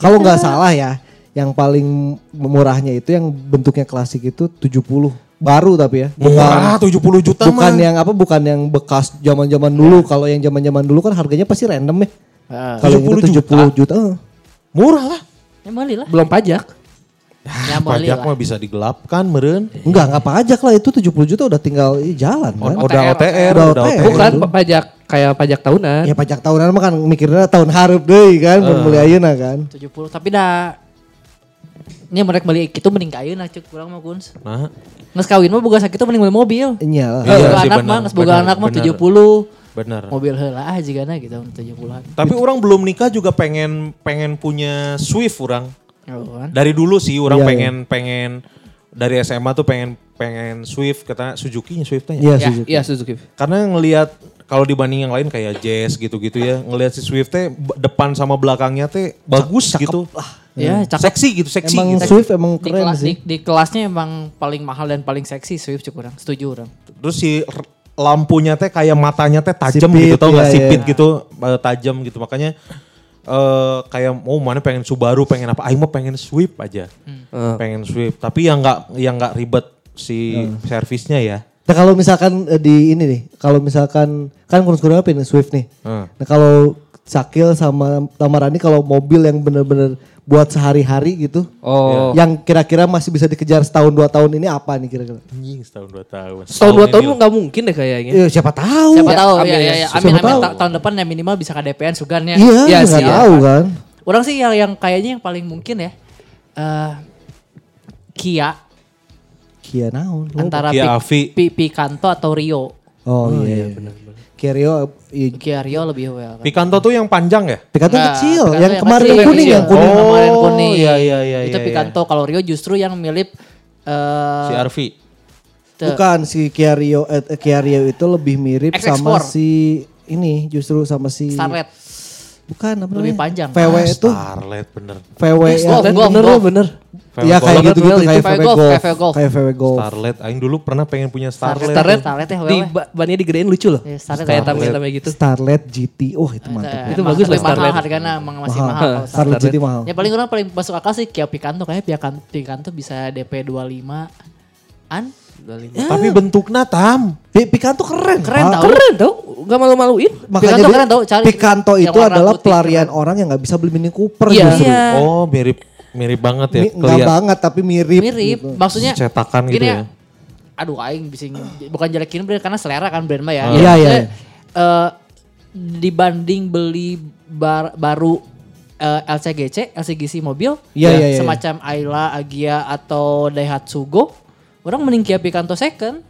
Kalau nggak salah ya, yang paling murahnya itu yang bentuknya klasik itu 70. Baru tapi ya. Murah 70 juta bukan mah. yang apa bukan yang bekas zaman-zaman dulu. Kalau yang zaman-zaman dulu kan harganya pasti random ya. Heeh. Kalau yang 70 itu 70 juta. eh. Murah lah. Ya beli lah. Belum pajak. Ya beli Pajak lah. mah bisa digelapkan meren. Enggak, enggak pajak lah itu 70 juta udah tinggal jalan kan. Udah OTR. OTR, Udah OTR. OTR. Bukan pajak kayak pajak tahunan. Ya pajak tahunan mah kan mikirnya tahun harap deh kan, uh. beli ayeuna kan. 70 tapi dah ini mereka beli itu mending kayu nah cek kurang mah kuns. Nah, Nges kawin mah boga sakit mending beli mobil. Iya lah. Iya anak mah nges boga anak mah benar. 70. benar. Mobil heula ah jigana gitu 70-an. Tapi orang belum nikah juga pengen pengen punya Swift orang. Oh, kan. Dari dulu sih orang Iya, pengen pengen dari SMA tuh pengen pengen Swift kata Suzuki nya Swiftnya. Iya Ya, Suzuki. iya Suzuki. Karena ngelihat kalau dibanding yang lain kayak Jazz gitu-gitu ya, ngelihat si Swift teh depan sama belakangnya teh bagus gitu. Ya, cakep. Seksi gitu, seksi Emang gitu. Swift emang Di, keren kela- sih. di, di kelasnya emang paling mahal dan paling seksi Swift cek orang. Setuju orang. Terus si lampunya teh kayak matanya teh tajam gitu tau nggak iya, sipit iya. gitu, tajam gitu. Makanya eh kayak oh mana pengen Subaru, pengen apa? Aing mah pengen Swift aja. Eh. Pengen Swift, tapi yang nggak yang nggak ribet si servisnya ya. Nah kalau misalkan eh, di ini nih, kalau misalkan kan kurang-kurangnya pilih Swift nih. Hmm. Nah kalau Sakil sama Tamarani kalau mobil yang bener-bener buat sehari-hari gitu, Oh. yang kira-kira masih bisa dikejar setahun dua tahun ini apa nih kira-kira? Anjing setahun dua tahun. Setahun dua ini tahun nggak mungkin deh kayaknya. Ya siapa tahu. Siapa tahu amin ya, ya. ya, ya. Siapa Amin amin tahu. Ta- tahun depan ya minimal bisa KDPN sugannya. Iya, Iya nggak sih, ya. tahu kan. Orang sih yang yang kayaknya yang paling mungkin ya eh Kia Kia naon. lu? antara Kia Pi- Avi. Pi- Picanto atau Rio. Oh, iya, benar Kia Rio, iya. Kia Rio lebih well. kan. Picanto tuh yang panjang ya? Picanto Nggak, kecil, Picanto yang kemarin kecil, yang kuning, kecil. yang kuning. Oh, kemarin Oh, kuning. iya, iya, iya, Itu iya, Picanto. Kalau Rio justru yang mirip eh Si RV. te- Bukan si Kia Rio, eh, Kia Rio itu lebih mirip XX4. sama si ini justru sama si Starlet. Bukan apa Lebih namanya? panjang. VW Ah, itu Starlet bener. VW Golf, yang golf, bener golf. bener. Iya kayak Golf. gitu gitu Itu kayak VW Golf, kayak VW Golf. Kayak VW Golf. Starlet. Aing dulu pernah pengen punya Starlet. Starlet, Starlet ya, di ba- bannya digedein lucu loh. Iya, Starlet Kayak Starlet. tameng tameng gitu. Starlet GT. Oh itu mantap. Eh, Itu bagus lebih lah mahal Starlet. harganya emang masih Mahal. Starlet Starlet. GT mahal. Ya paling orang paling masuk akal sih Kia Picanto kayaknya Picanto, Picanto bisa DP 25 an. Tapi bentuknya tam. Pi- Picanto keren. Keren tau. Keren tau, gak malu-maluin. Makanya Picanto dia- keren tau, cari Picanto itu adalah putih, pelarian keren. orang yang nggak bisa beli Mini Cooper Iya. justru. Iya. Oh mirip mirip banget ya. Mi- Enggak Keliat- banget tapi mirip. Mirip, gitu. maksudnya Cetakan gitu gini ya. Aduh aing bisa bukan jelekin brand karena selera kan brand mah ya. Iya, iya, Maksudnya, iya. eh, dibanding beli bar- baru eh, LCGC, LCGC mobil, Iya, ya, iya, iya. semacam Ayla, Agia atau Daihatsu Go, orang mending Kia Picanto second.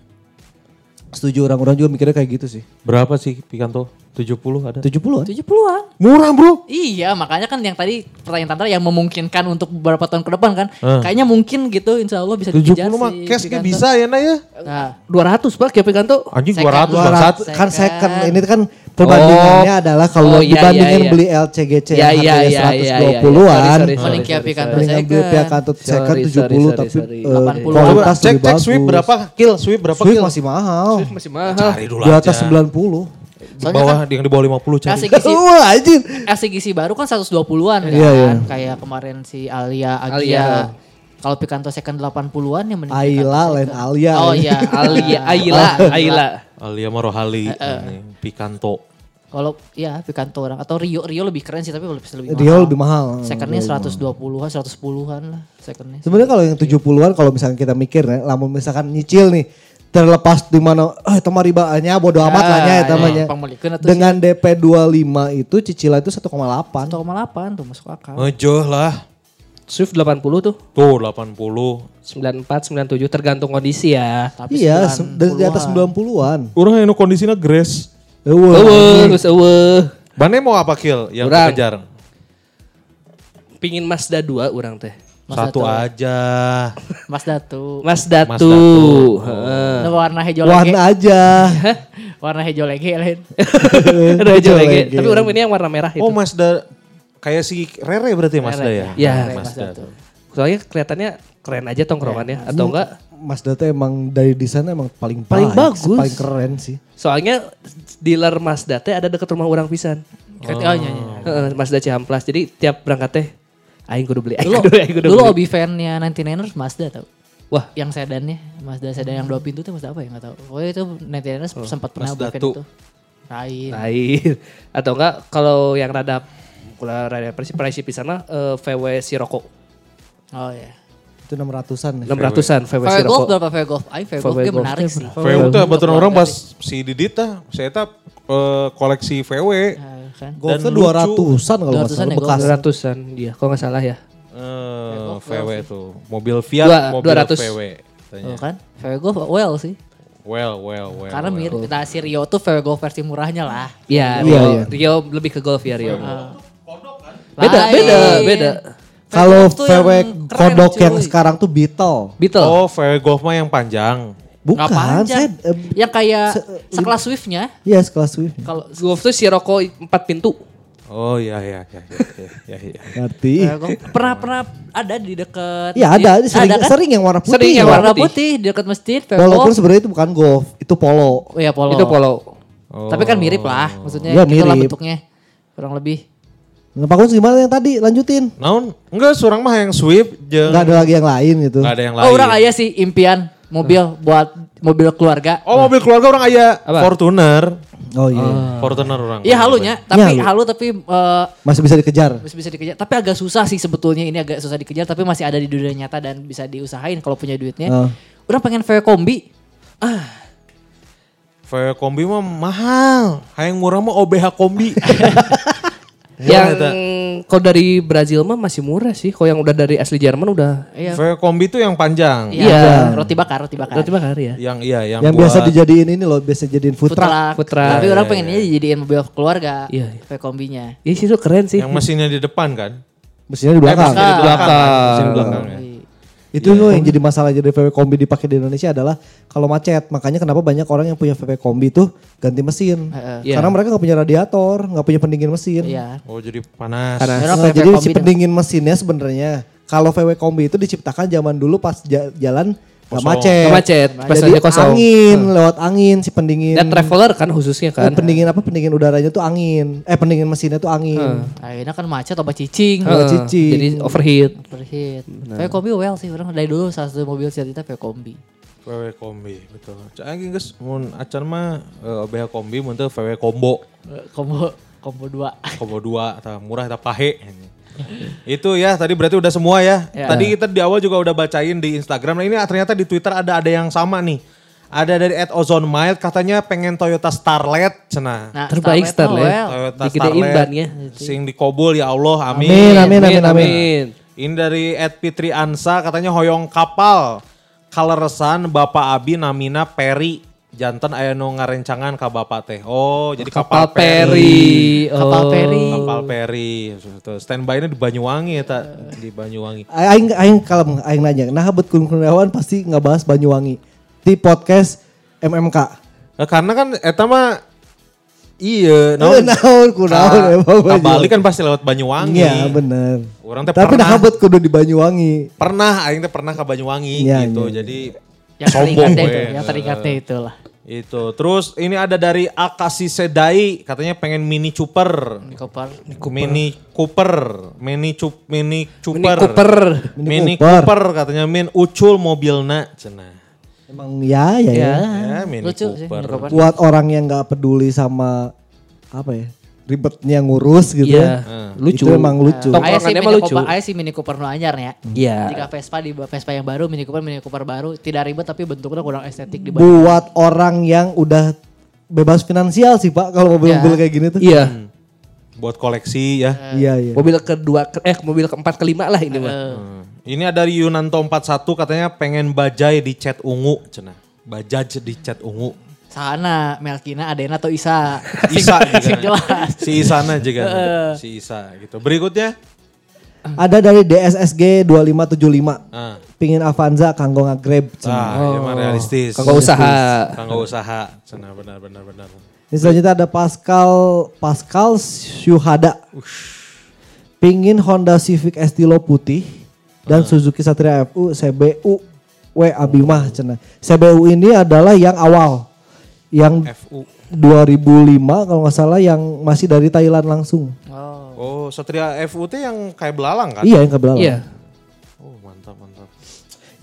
Setuju orang-orang juga mikirnya kayak gitu sih. Berapa sih Picanto? 70 ada? 70-an. 70-an. Murah bro. Iya, makanya kan yang tadi pertanyaan Tantra yang memungkinkan untuk beberapa tahun ke depan kan. Eh. Kayaknya mungkin gitu insya Allah bisa 70 dikejar mah si cash bisa ya Nay ya. Nah, 200 pak Kia Picanto. Anjing Second. 200 bangsat. 200 kan Second. second. Ini kan perbandingannya adalah kalau Oh, iya, dibandingin iya, iya. beli LCGC Iya, yang iya, harganya iya, iya, 120-an. iya. Sorry, sorry, Mending Kia sorry, Picanto sorry. Dengan beli kantor second Sorry, 70 sorry, tapi sorry. eh, 80. Coba kualitas cek lebih cek sweep berapa kill? Sweep berapa Sweep kill? masih mahal. Masih mahal. Cari dulu Di atas aja. 90. Di bawah yang di bawah 50 cari. LCGC, Wah anjir. LCGC baru kan 120-an kan. Iya, iya. Kayak kemarin si Alia, Agia. Alia. Kalau Picanto second 80-an ya mending Picanto lain. Alia. Oh iya, Alia, Aila, Aila. Alia Marohali, ini, Picanto. Kalau ya Picanto orang atau Rio, Rio lebih keren sih tapi lebih lebih mahal. Rio lebih mahal. Secondnya 120-an, 110-an lah secondnya. Sebenarnya kalau yang 70-an kalau misalnya kita mikir ya, lamun misalkan nyicil nih terlepas di mana eh itu mah ribanya bodo amat lah nya eta mah nya. Pangmelikeun atuh Dengan DP 25 itu cicilan itu 1,8. 1,8 tuh masuk akal. Ngejoh lah. Swift 80 tuh. Tuh 80. 94, 97 tergantung kondisi ya. Tapi Iya, dari di atas 90-an. 90-an. Orang yang kondisinya grace. Eueuh. Eueuh, geus eueuh. Bane mau apa kill yang Urang. dikejar? Pingin Mazda 2 orang teh. Mazda Satu aja. Mas Datu. Mazda Mazda 2. tuh. Heeh. Nah, warna hijau lege. Warna aja. warna hijau lege lain. Ada aja lagi. lagi. Tapi orang ini yang warna merah itu. Oh Mazda kayak si Rere berarti ya Mazda ya? Ya, Rere, Mazda. Mazda tuh. Soalnya kelihatannya keren aja tongkrongannya atau enggak Mas Data emang dari desain emang paling Paling baik, bagus. paling keren sih. soalnya dealer Mazda teh ada dekat rumah orang pisan. Oh, iya, iya. Heeh, Mazda Ciamplas. Jadi tiap berangkat teh aing kudu beli. Aing Dulu, kudu, aing kudu dulu beli. Obi fan-nya 99ers Mazda tau. Wah, Yang sedannya, Mazda sedan yang dua pintu tuh Mazda apa ya nggak tahu. Oh itu 99ers sempat pernah Mazda Obi fan tuh. itu. Lain. lain. Atau enggak kalau yang rada kalau rada pricey pisan mah eh, VW Sirocco. Oh iya. Itu 600-an. ya. 600-an VW VW Golf Sirocco. berapa VW Golf? Aing VW Golf VW kayak Golf menarik teh sih. VW tuh baturan orang pas si Didit tah, saya tah eh, koleksi VW. Nah, kan. Golf lucu. 200-an kalau nggak 200-an salah ya, bekas. 200-an dia, kalau nggak salah ya. Eh, VW tuh, mobil Fiat, Dua- mobil 200. VW. Oh Tanya. kan? VW Golf well sih. Well, well, well. Karena well. mirip. Nah si Rio tuh VW Golf versi murahnya lah. Iya, Iya, Rio, iya. Rio lebih ke golf ya Rio. Ah. Beda, Lain. beda, beda. Kalau VW kodok yang sekarang tuh Beetle. Beetle. Oh, VW Golf mah yang panjang. Nggak Bukan, panjang. saya, eh, yang kayak se- sekelas Swiftnya. Iya sekelas Swift. Kalau Golf tuh Sirocco 4 pintu. Oh iya iya iya iya iya. iya. Ngerti? VW Golf pernah pernah ada di dekat. Iya ada, sering, kan? sering yang warna putih. Sering Yang warna putih. putih di dekat masjid. VW Walaupun Golf. sebenarnya itu bukan golf, itu polo. Oh iya polo. Itu polo. Tapi kan mirip lah, maksudnya Iya, gitulah mirip. bentuknya. Kurang lebih. Nah, Pak Kun gimana yang tadi? Lanjutin. Naon? Enggak, surang mah yang Swift jeung Nggak ada lagi yang lain gitu. Nggak ada yang lain. Oh orang ayah sih impian mobil buat mobil keluarga. Oh, mobil keluarga orang aya Apa? Fortuner. Oh iya. Fortuner orang. Iya halunya, tapi Iya, halu halu. tapi eh, Masih bisa dikejar. masih bisa dikejar. Tapi agak susah sih sebetulnya ini agak susah dikejar tapi masih ada di dunia nyata dan bisa diusahain kalau punya duitnya. Oh. Orang pengen VW kombi. VW kombi mah mahal. Hayang murah mah OBH kombi. yang kalau dari Brazil mah masih murah sih. Kalau yang udah dari asli Jerman udah Iya. Kombi tuh yang panjang. Iya. Iya. Roti bakar, roti bakar. roti bakar ya. Yang iya yang, Yang, buat biasa dijadiin ini loh, biasa jadiin food, Food truck. Food truck. Tapi Iya, orang iya, pengennya dijadiin mobil keluarga. Iya, iya. Kombinya. Iya sih itu keren sih. yang mesinnya di depan kan? Mesinnya di belakang. mesinnya di belakang. Belakang. kan? Mesin di belakang ya. Itu loh yang jadi masalah jadi VW kombi dipakai di Indonesia adalah kalau macet. Makanya kenapa banyak orang yang punya VW kombi tuh ganti mesin. Iya. Karena mereka nggak punya radiator, nggak punya pendingin mesin. Iya. Oh jadi panas. Panas. Nah, jadi si pendingin mesinnya sebenarnya kalau VW kombi itu diciptakan zaman dulu pas ja- jalan Kosong. macet. Nggak macet, pas Jadi kosong. angin lewat angin si pendingin. Dan traveler kan khususnya Eh, kan. pendingin apa pendingin udaranya tuh angin. Eh pendingin mesinnya tuh angin. Akhirnya kan macet obat cicing. Heeh, cicing. Jadi overheat. Overheat. VW kombi well sih orang dari dulu salah satu mobil cerita VW kombi. VW kombi betul. Cak anjing geus mun acan mah eh, OBH kombi mun teu VW combo. Eh, Combo combo 2. Combo 2 tah murah tah pahe. Itu ya tadi berarti udah semua ya. Ya. Tadi kita di awal juga udah bacain di Instagram. Nah ini ternyata di Twitter ada ada yang sama nih. Ada dari Ed Ozone Mild katanya pengen Toyota Starlet cenah. Nah, Terbaik Starlet, Starlet. oh, well. Toyota Digedein Starlet. bannya. Sing dikobul ya Allah Amin, amin, amin, amin. Ini dari Ed Fitri Ansa katanya hoyong kapal. Kaleresan Bapak Abi namina Peri. Jantan aya nu ngarencangan ka Bapak teh. Oh, jadi kapal, Kapal Peri. Kapal Oh. Peri. Kapal Peri. Standby-nya di Banyuwangi ya tak? Di Banyuwangi. Aing aing kalem aing nanya. Nah, bet Kurniawan pasti ngebahas Banyuwangi di podcast MMK. Nah, karena kan eta mah iya, Naon naon naon kunaon Ka- emang ka Bali kan pasti lewat Banyuwangi. Iya, bener. Orang teh Tapi pernah nah bet kudu di Banyuwangi. pernah aing teh pernah ke Banyuwangi Iya, gitu. iya. Jadi Yang sombong teringatnya we. itu, yang teringatnya itulah. Itu. Terus ini ada dari Akasi Sedai katanya pengen mini Cooper. Di Kopar. Mini Cooper, mini cup mini Mini Cooper. Cooper. Mini Cooper. Cooper katanya min ucul mobilna cenah. Emang ya ya ya. Ya, Mini Lucu sih, Cooper. Mini Cooper. Buat orang yang nggak peduli sama apa ya? Ribetnya ngurus gitu Iya. ya. Lucu. Itu emang lucu. Ayah sih Tongkrongannya Mini mah lucu. Cooper, ayah sih Mini Cooper nu anyar ya. Iya. Jika Vespa di Vespa yang baru, Mini Cooper Mini Cooper baru tidak ribet tapi bentuknya kurang estetik di Buat orang yang udah bebas finansial sih Pak kalau mobil-mobil Ya. kayak gini tuh. Iya. Buat koleksi ya. Iya iya. Mobil kedua, ke- eh mobil keempat kelima lah ini mah. Hmm. Ini ada Yunanto 41 katanya pengen bajai di cat ungu cenah. Bajaj di cat ungu. Sana Melkina, Adena atau Isa. Isa jelas. Si Isana juga. si Isa gitu. Berikutnya. Ada dari DSSG 2575. Ah, Pingin Avanza kanggo ngagrab. ah ya mah realistis. Kagak usaha. Kanggo usaha. Cenah benar benar benar. Ini selanjutnya ada Pascal Pascal Syuhada. Pingin Honda Civic Estilo putih dan Suzuki Satria FU CBU W Abimah cenah. CBU ini adalah yang awal. Yang FU. 2005 kalau nggak salah yang masih dari Thailand langsung. Oh. Oh, Satria FU itu yang kayak belalang kan? Iya yang kebelah. Iya. Oh, mantap mantap.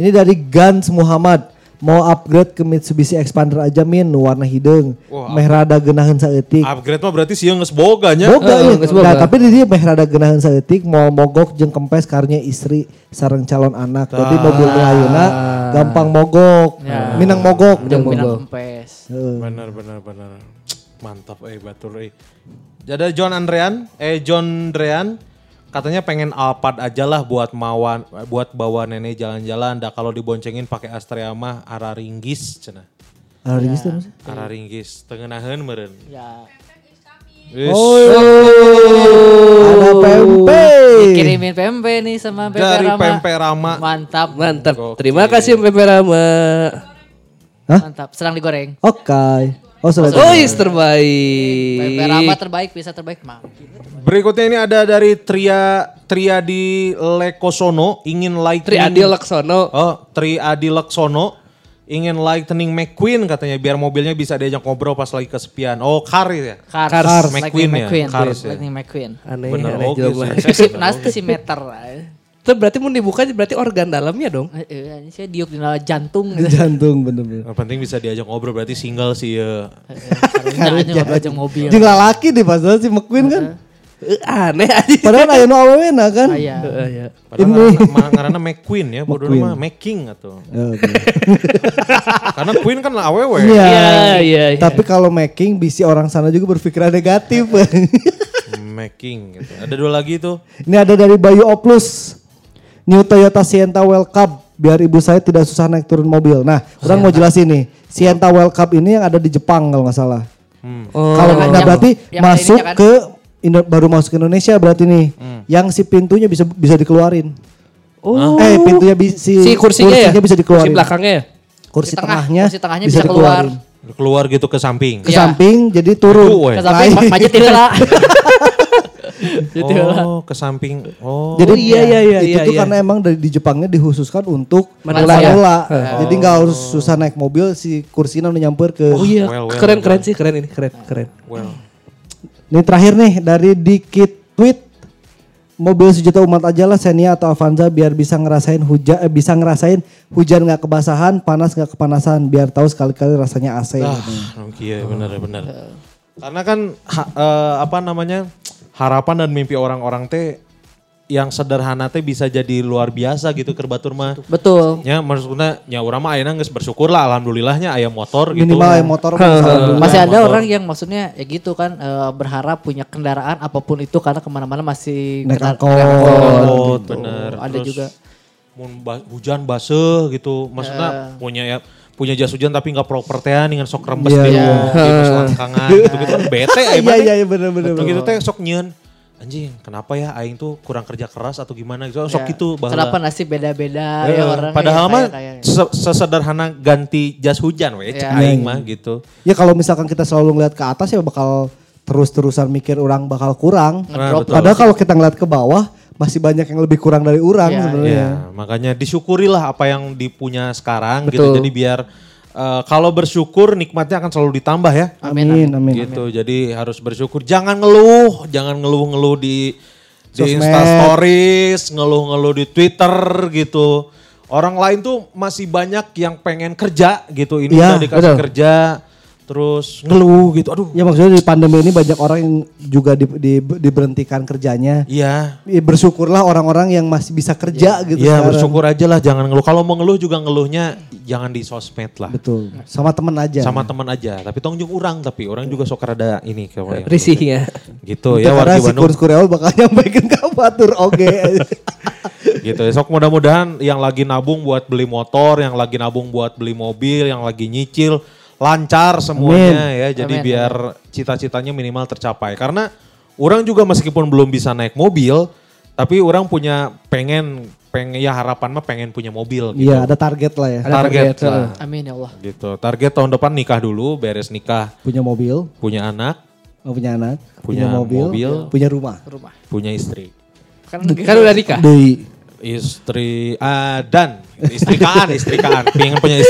Ini dari Gans Muhammad. Mau upgrade ke Mitsubishi Expander aja min warna hidung. Wah, Meh rada geunaheun saeutik. Upgrade mah berarti sih geus boga nya. Boga geus boga. Nah, tapi di dia meh rada geunaheun saeutik mau mogok jeung kempes karnya istri sareng calon anak. Jadi mobil ayeuna gampang mogok. Ya. Minang mogok. Minang mogok. kempes. Heeh. Benar benar benar. Mantap eh batur eh. Jadi John Andrean, eh John Drean katanya pengen Alphard aja lah buat mawan buat bawa nenek jalan-jalan. Dah kalau diboncengin pakai Astrea mah ara ringgis cenah. Ah, ringis tuh maksudnya? Ara ringgis tengenaheun meureun. Ya. Oh, ada pempe. Kirimin pempe nih sama Pepe Dari Rama. Pempe Rama. Mantap. Mantap. Terima kasih Pepe Rama. Hah? Mantap. Sedang digoreng. Oke. Oh, sudah. Oh, is terbaik. Pepe Rama terbaik, bisa terbaik mah. Berikutnya ini ada dari Tria Triadi Lekosono ingin lightning. Tri Adi Laksono. Oh, Tri Adi Laksono ingin lightning McQueen katanya biar mobilnya bisa diajak ngobrol pas lagi kesepian. Oh, car ya. Cars. Cars. Lightning McQueen ya, McQueen. Cars ya. Lightning McQueen. Aneh, Bener aneh oke jelema. sih. Si Nas si meter. Itu berarti mau dibuka berarti organ dalamnya dong. Eh, eh, Ini saya diuk di dalam jantung. Di jantung bener-bener. Yang penting bisa diajak ngobrol berarti single sih ya. Karena aja ngobrol aja mobil. Jeung lalaki di pasal si McQueen kan. Eh, aneh aja. Padahal aya nu awewena kan. Aya. Eh, ya. Padahal ngaranna McQueen ya, bodoh McQueen. mah Making atau. Ya. Karena Queen kan awewe. Iya. Iya, iya, iya. Tapi kalau making bisi orang sana juga berpikiran negatif. Making gitu. Ada dua lagi tuh. Ini ada dari Bayu Oplus. New Toyota Sienta Well Cup. Biar ibu saya tidak susah naik turun mobil. Nah, orang mau jelasin nih. Sienta Well Cup ini yang ada di Jepang kalau nggak salah. Oh. Kalau nggak berarti yang masuk kan? ke Indo- baru masuk ke Indonesia berarti nih. Yang si pintunya bisa bisa dikeluarin. Oh. Eh pintunya bi- si, Si kursinya, ya? bisa dikeluarin. Kursi belakangnya ya? Kursi tengah, tengahnya, kursi tengahnya bisa keluar. dikeluarin. Keluar gitu ke samping. Ke Iya. samping jadi turun. Ke samping itu lah. Jadi lah. Oh, ke samping. Oh. Jadi Oh, iya, iya, iya, itu iya, tuh iya. karena emang dari di Jepangnya dikhususkan untuk Manula ya? manula. Jadi nggak harus susah naik mobil si kursinya udah nyamper ke. Oh iya, Well, well, keren well. keren sih, keren ini, keren, keren. well. Ini terakhir nih dari Dikit Tweet. Mobil sejuta umat aja lah Xenia atau Avanza biar bisa ngerasain hujan eh, bisa ngerasain hujan nggak kebasahan, panas nggak kepanasan, biar tahu sekali-kali rasanya AC. Ah, katanya. oke ya benar benar. Karena kan ha- eh, apa namanya harapan dan mimpi orang-orang teh yang sederhana teh bisa jadi luar biasa gitu keur batur mah. Betul. Ya maksudnya ya urang mah ayeuna geus bersyukur lah alhamdulillahnya aya motor gitu. Minimal yang motor. Masih ada motor. orang yang maksudnya ya gitu kan eh, berharap punya kendaraan apa pun itu karena ke mana-mana masih Naik angkot. Oh, Gitu. bener. Ada Terus juga. hujan baseuh gitu. Maksudnya punya ya punya jas hujan tapi nggak proper teh dengan sok rembes Iya, gitu, iya. gitu selangkangan gitu gitu kan bete aya Iya iya iya bener bener. Gitu, gitu teh sok nyeun. Anjing, kenapa ya aing tuh kurang kerja keras atau gimana gitu. Sok Ya. gitu baheula. Kenapa nasib beda-beda Eh, ya orang padahal ya, mah kayak- kayak- se- sesederhana ganti jas hujan we Ya. aing mah gitu. Ya kalau misalkan kita selalu ngeliat ke atas ya bakal terus-terusan mikir orang bakal kurang. Nah. Padahal kalau kita ngeliat ke bawah masih banyak yang lebih kurang dari orang Ya, sebenarnya. Ya, makanya disyukurilah apa yang dipunya sekarang gitu. Betul. Jadi biar eh, kalau bersyukur nikmatnya akan selalu ditambah ya. Amin amin. gitu. Jadi harus bersyukur. Jangan ngeluh, jangan ngeluh-ngeluh di di. Insta Stories, ngeluh-ngeluh di Twitter gitu. Orang lain tuh masih banyak yang pengen kerja gitu. Ini Iya, udah dikasih betul. kerja terus ngeluh gitu. Aduh. Ya maksudnya di pandemi ini banyak orang yang juga di, di- diberhentikan kerjanya. Iya. Ya, bersyukurlah orang-orang yang masih bisa kerja gitu. Iya sekarang. bersyukur aja lah jangan ngeluh. Kalau mau ngeluh juga ngeluhnya jangan di sosmed lah. Betul. Sama temen aja. Sama teman aja. Tapi tong jeung urang tapi orang juga sok rada ini kayak Risihnya. Gitu Itu ya karena si Bandung. Kurs Kureol bakal nyampaikan ke batur oke. gitu ya. Sok mudah-mudahan yang lagi nabung buat beli motor, yang lagi nabung buat beli mobil, yang lagi nyicil lancar semuanya ya. Jadi Amin. biar cita-citanya minimal tercapai. Karena orang juga meskipun belum bisa naik mobil, tapi orang punya pengen pengen ya harapan mah pengen punya mobil gitu. Iya ada target lah ya. Ada target, target, lah. Amin ya Allah. Gitu. Target tahun depan nikah dulu, beres nikah, Punya mobil, punya anak, oh, punya anak, Punya mobil, mobil. punya rumah. Rumah. punya istri. Kan, Kan udah nikah. Deui. Istri ah, dan istrikaan, istrikaan, pengen punya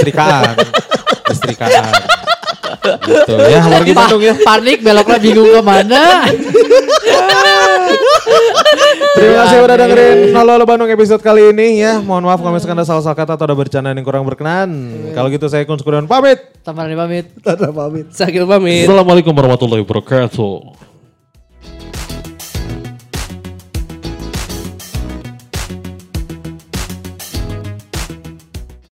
istrikaan, istrikaan. Gitu ya, Pa- Bandung ya. panik beloknya bingung ke mana. Terima kasih udah dengerin Halo Halo Bandung episode kali ini ya. Mohon maaf kalau misalkan ada salah-salah kata atau ada bercanda yang kurang berkenan. Kalau gitu saya Kun Sukurion pamit. Teman pamit. Tanda pamit. Sakil pamit. Assalamualaikum warahmatullahi wabarakatuh.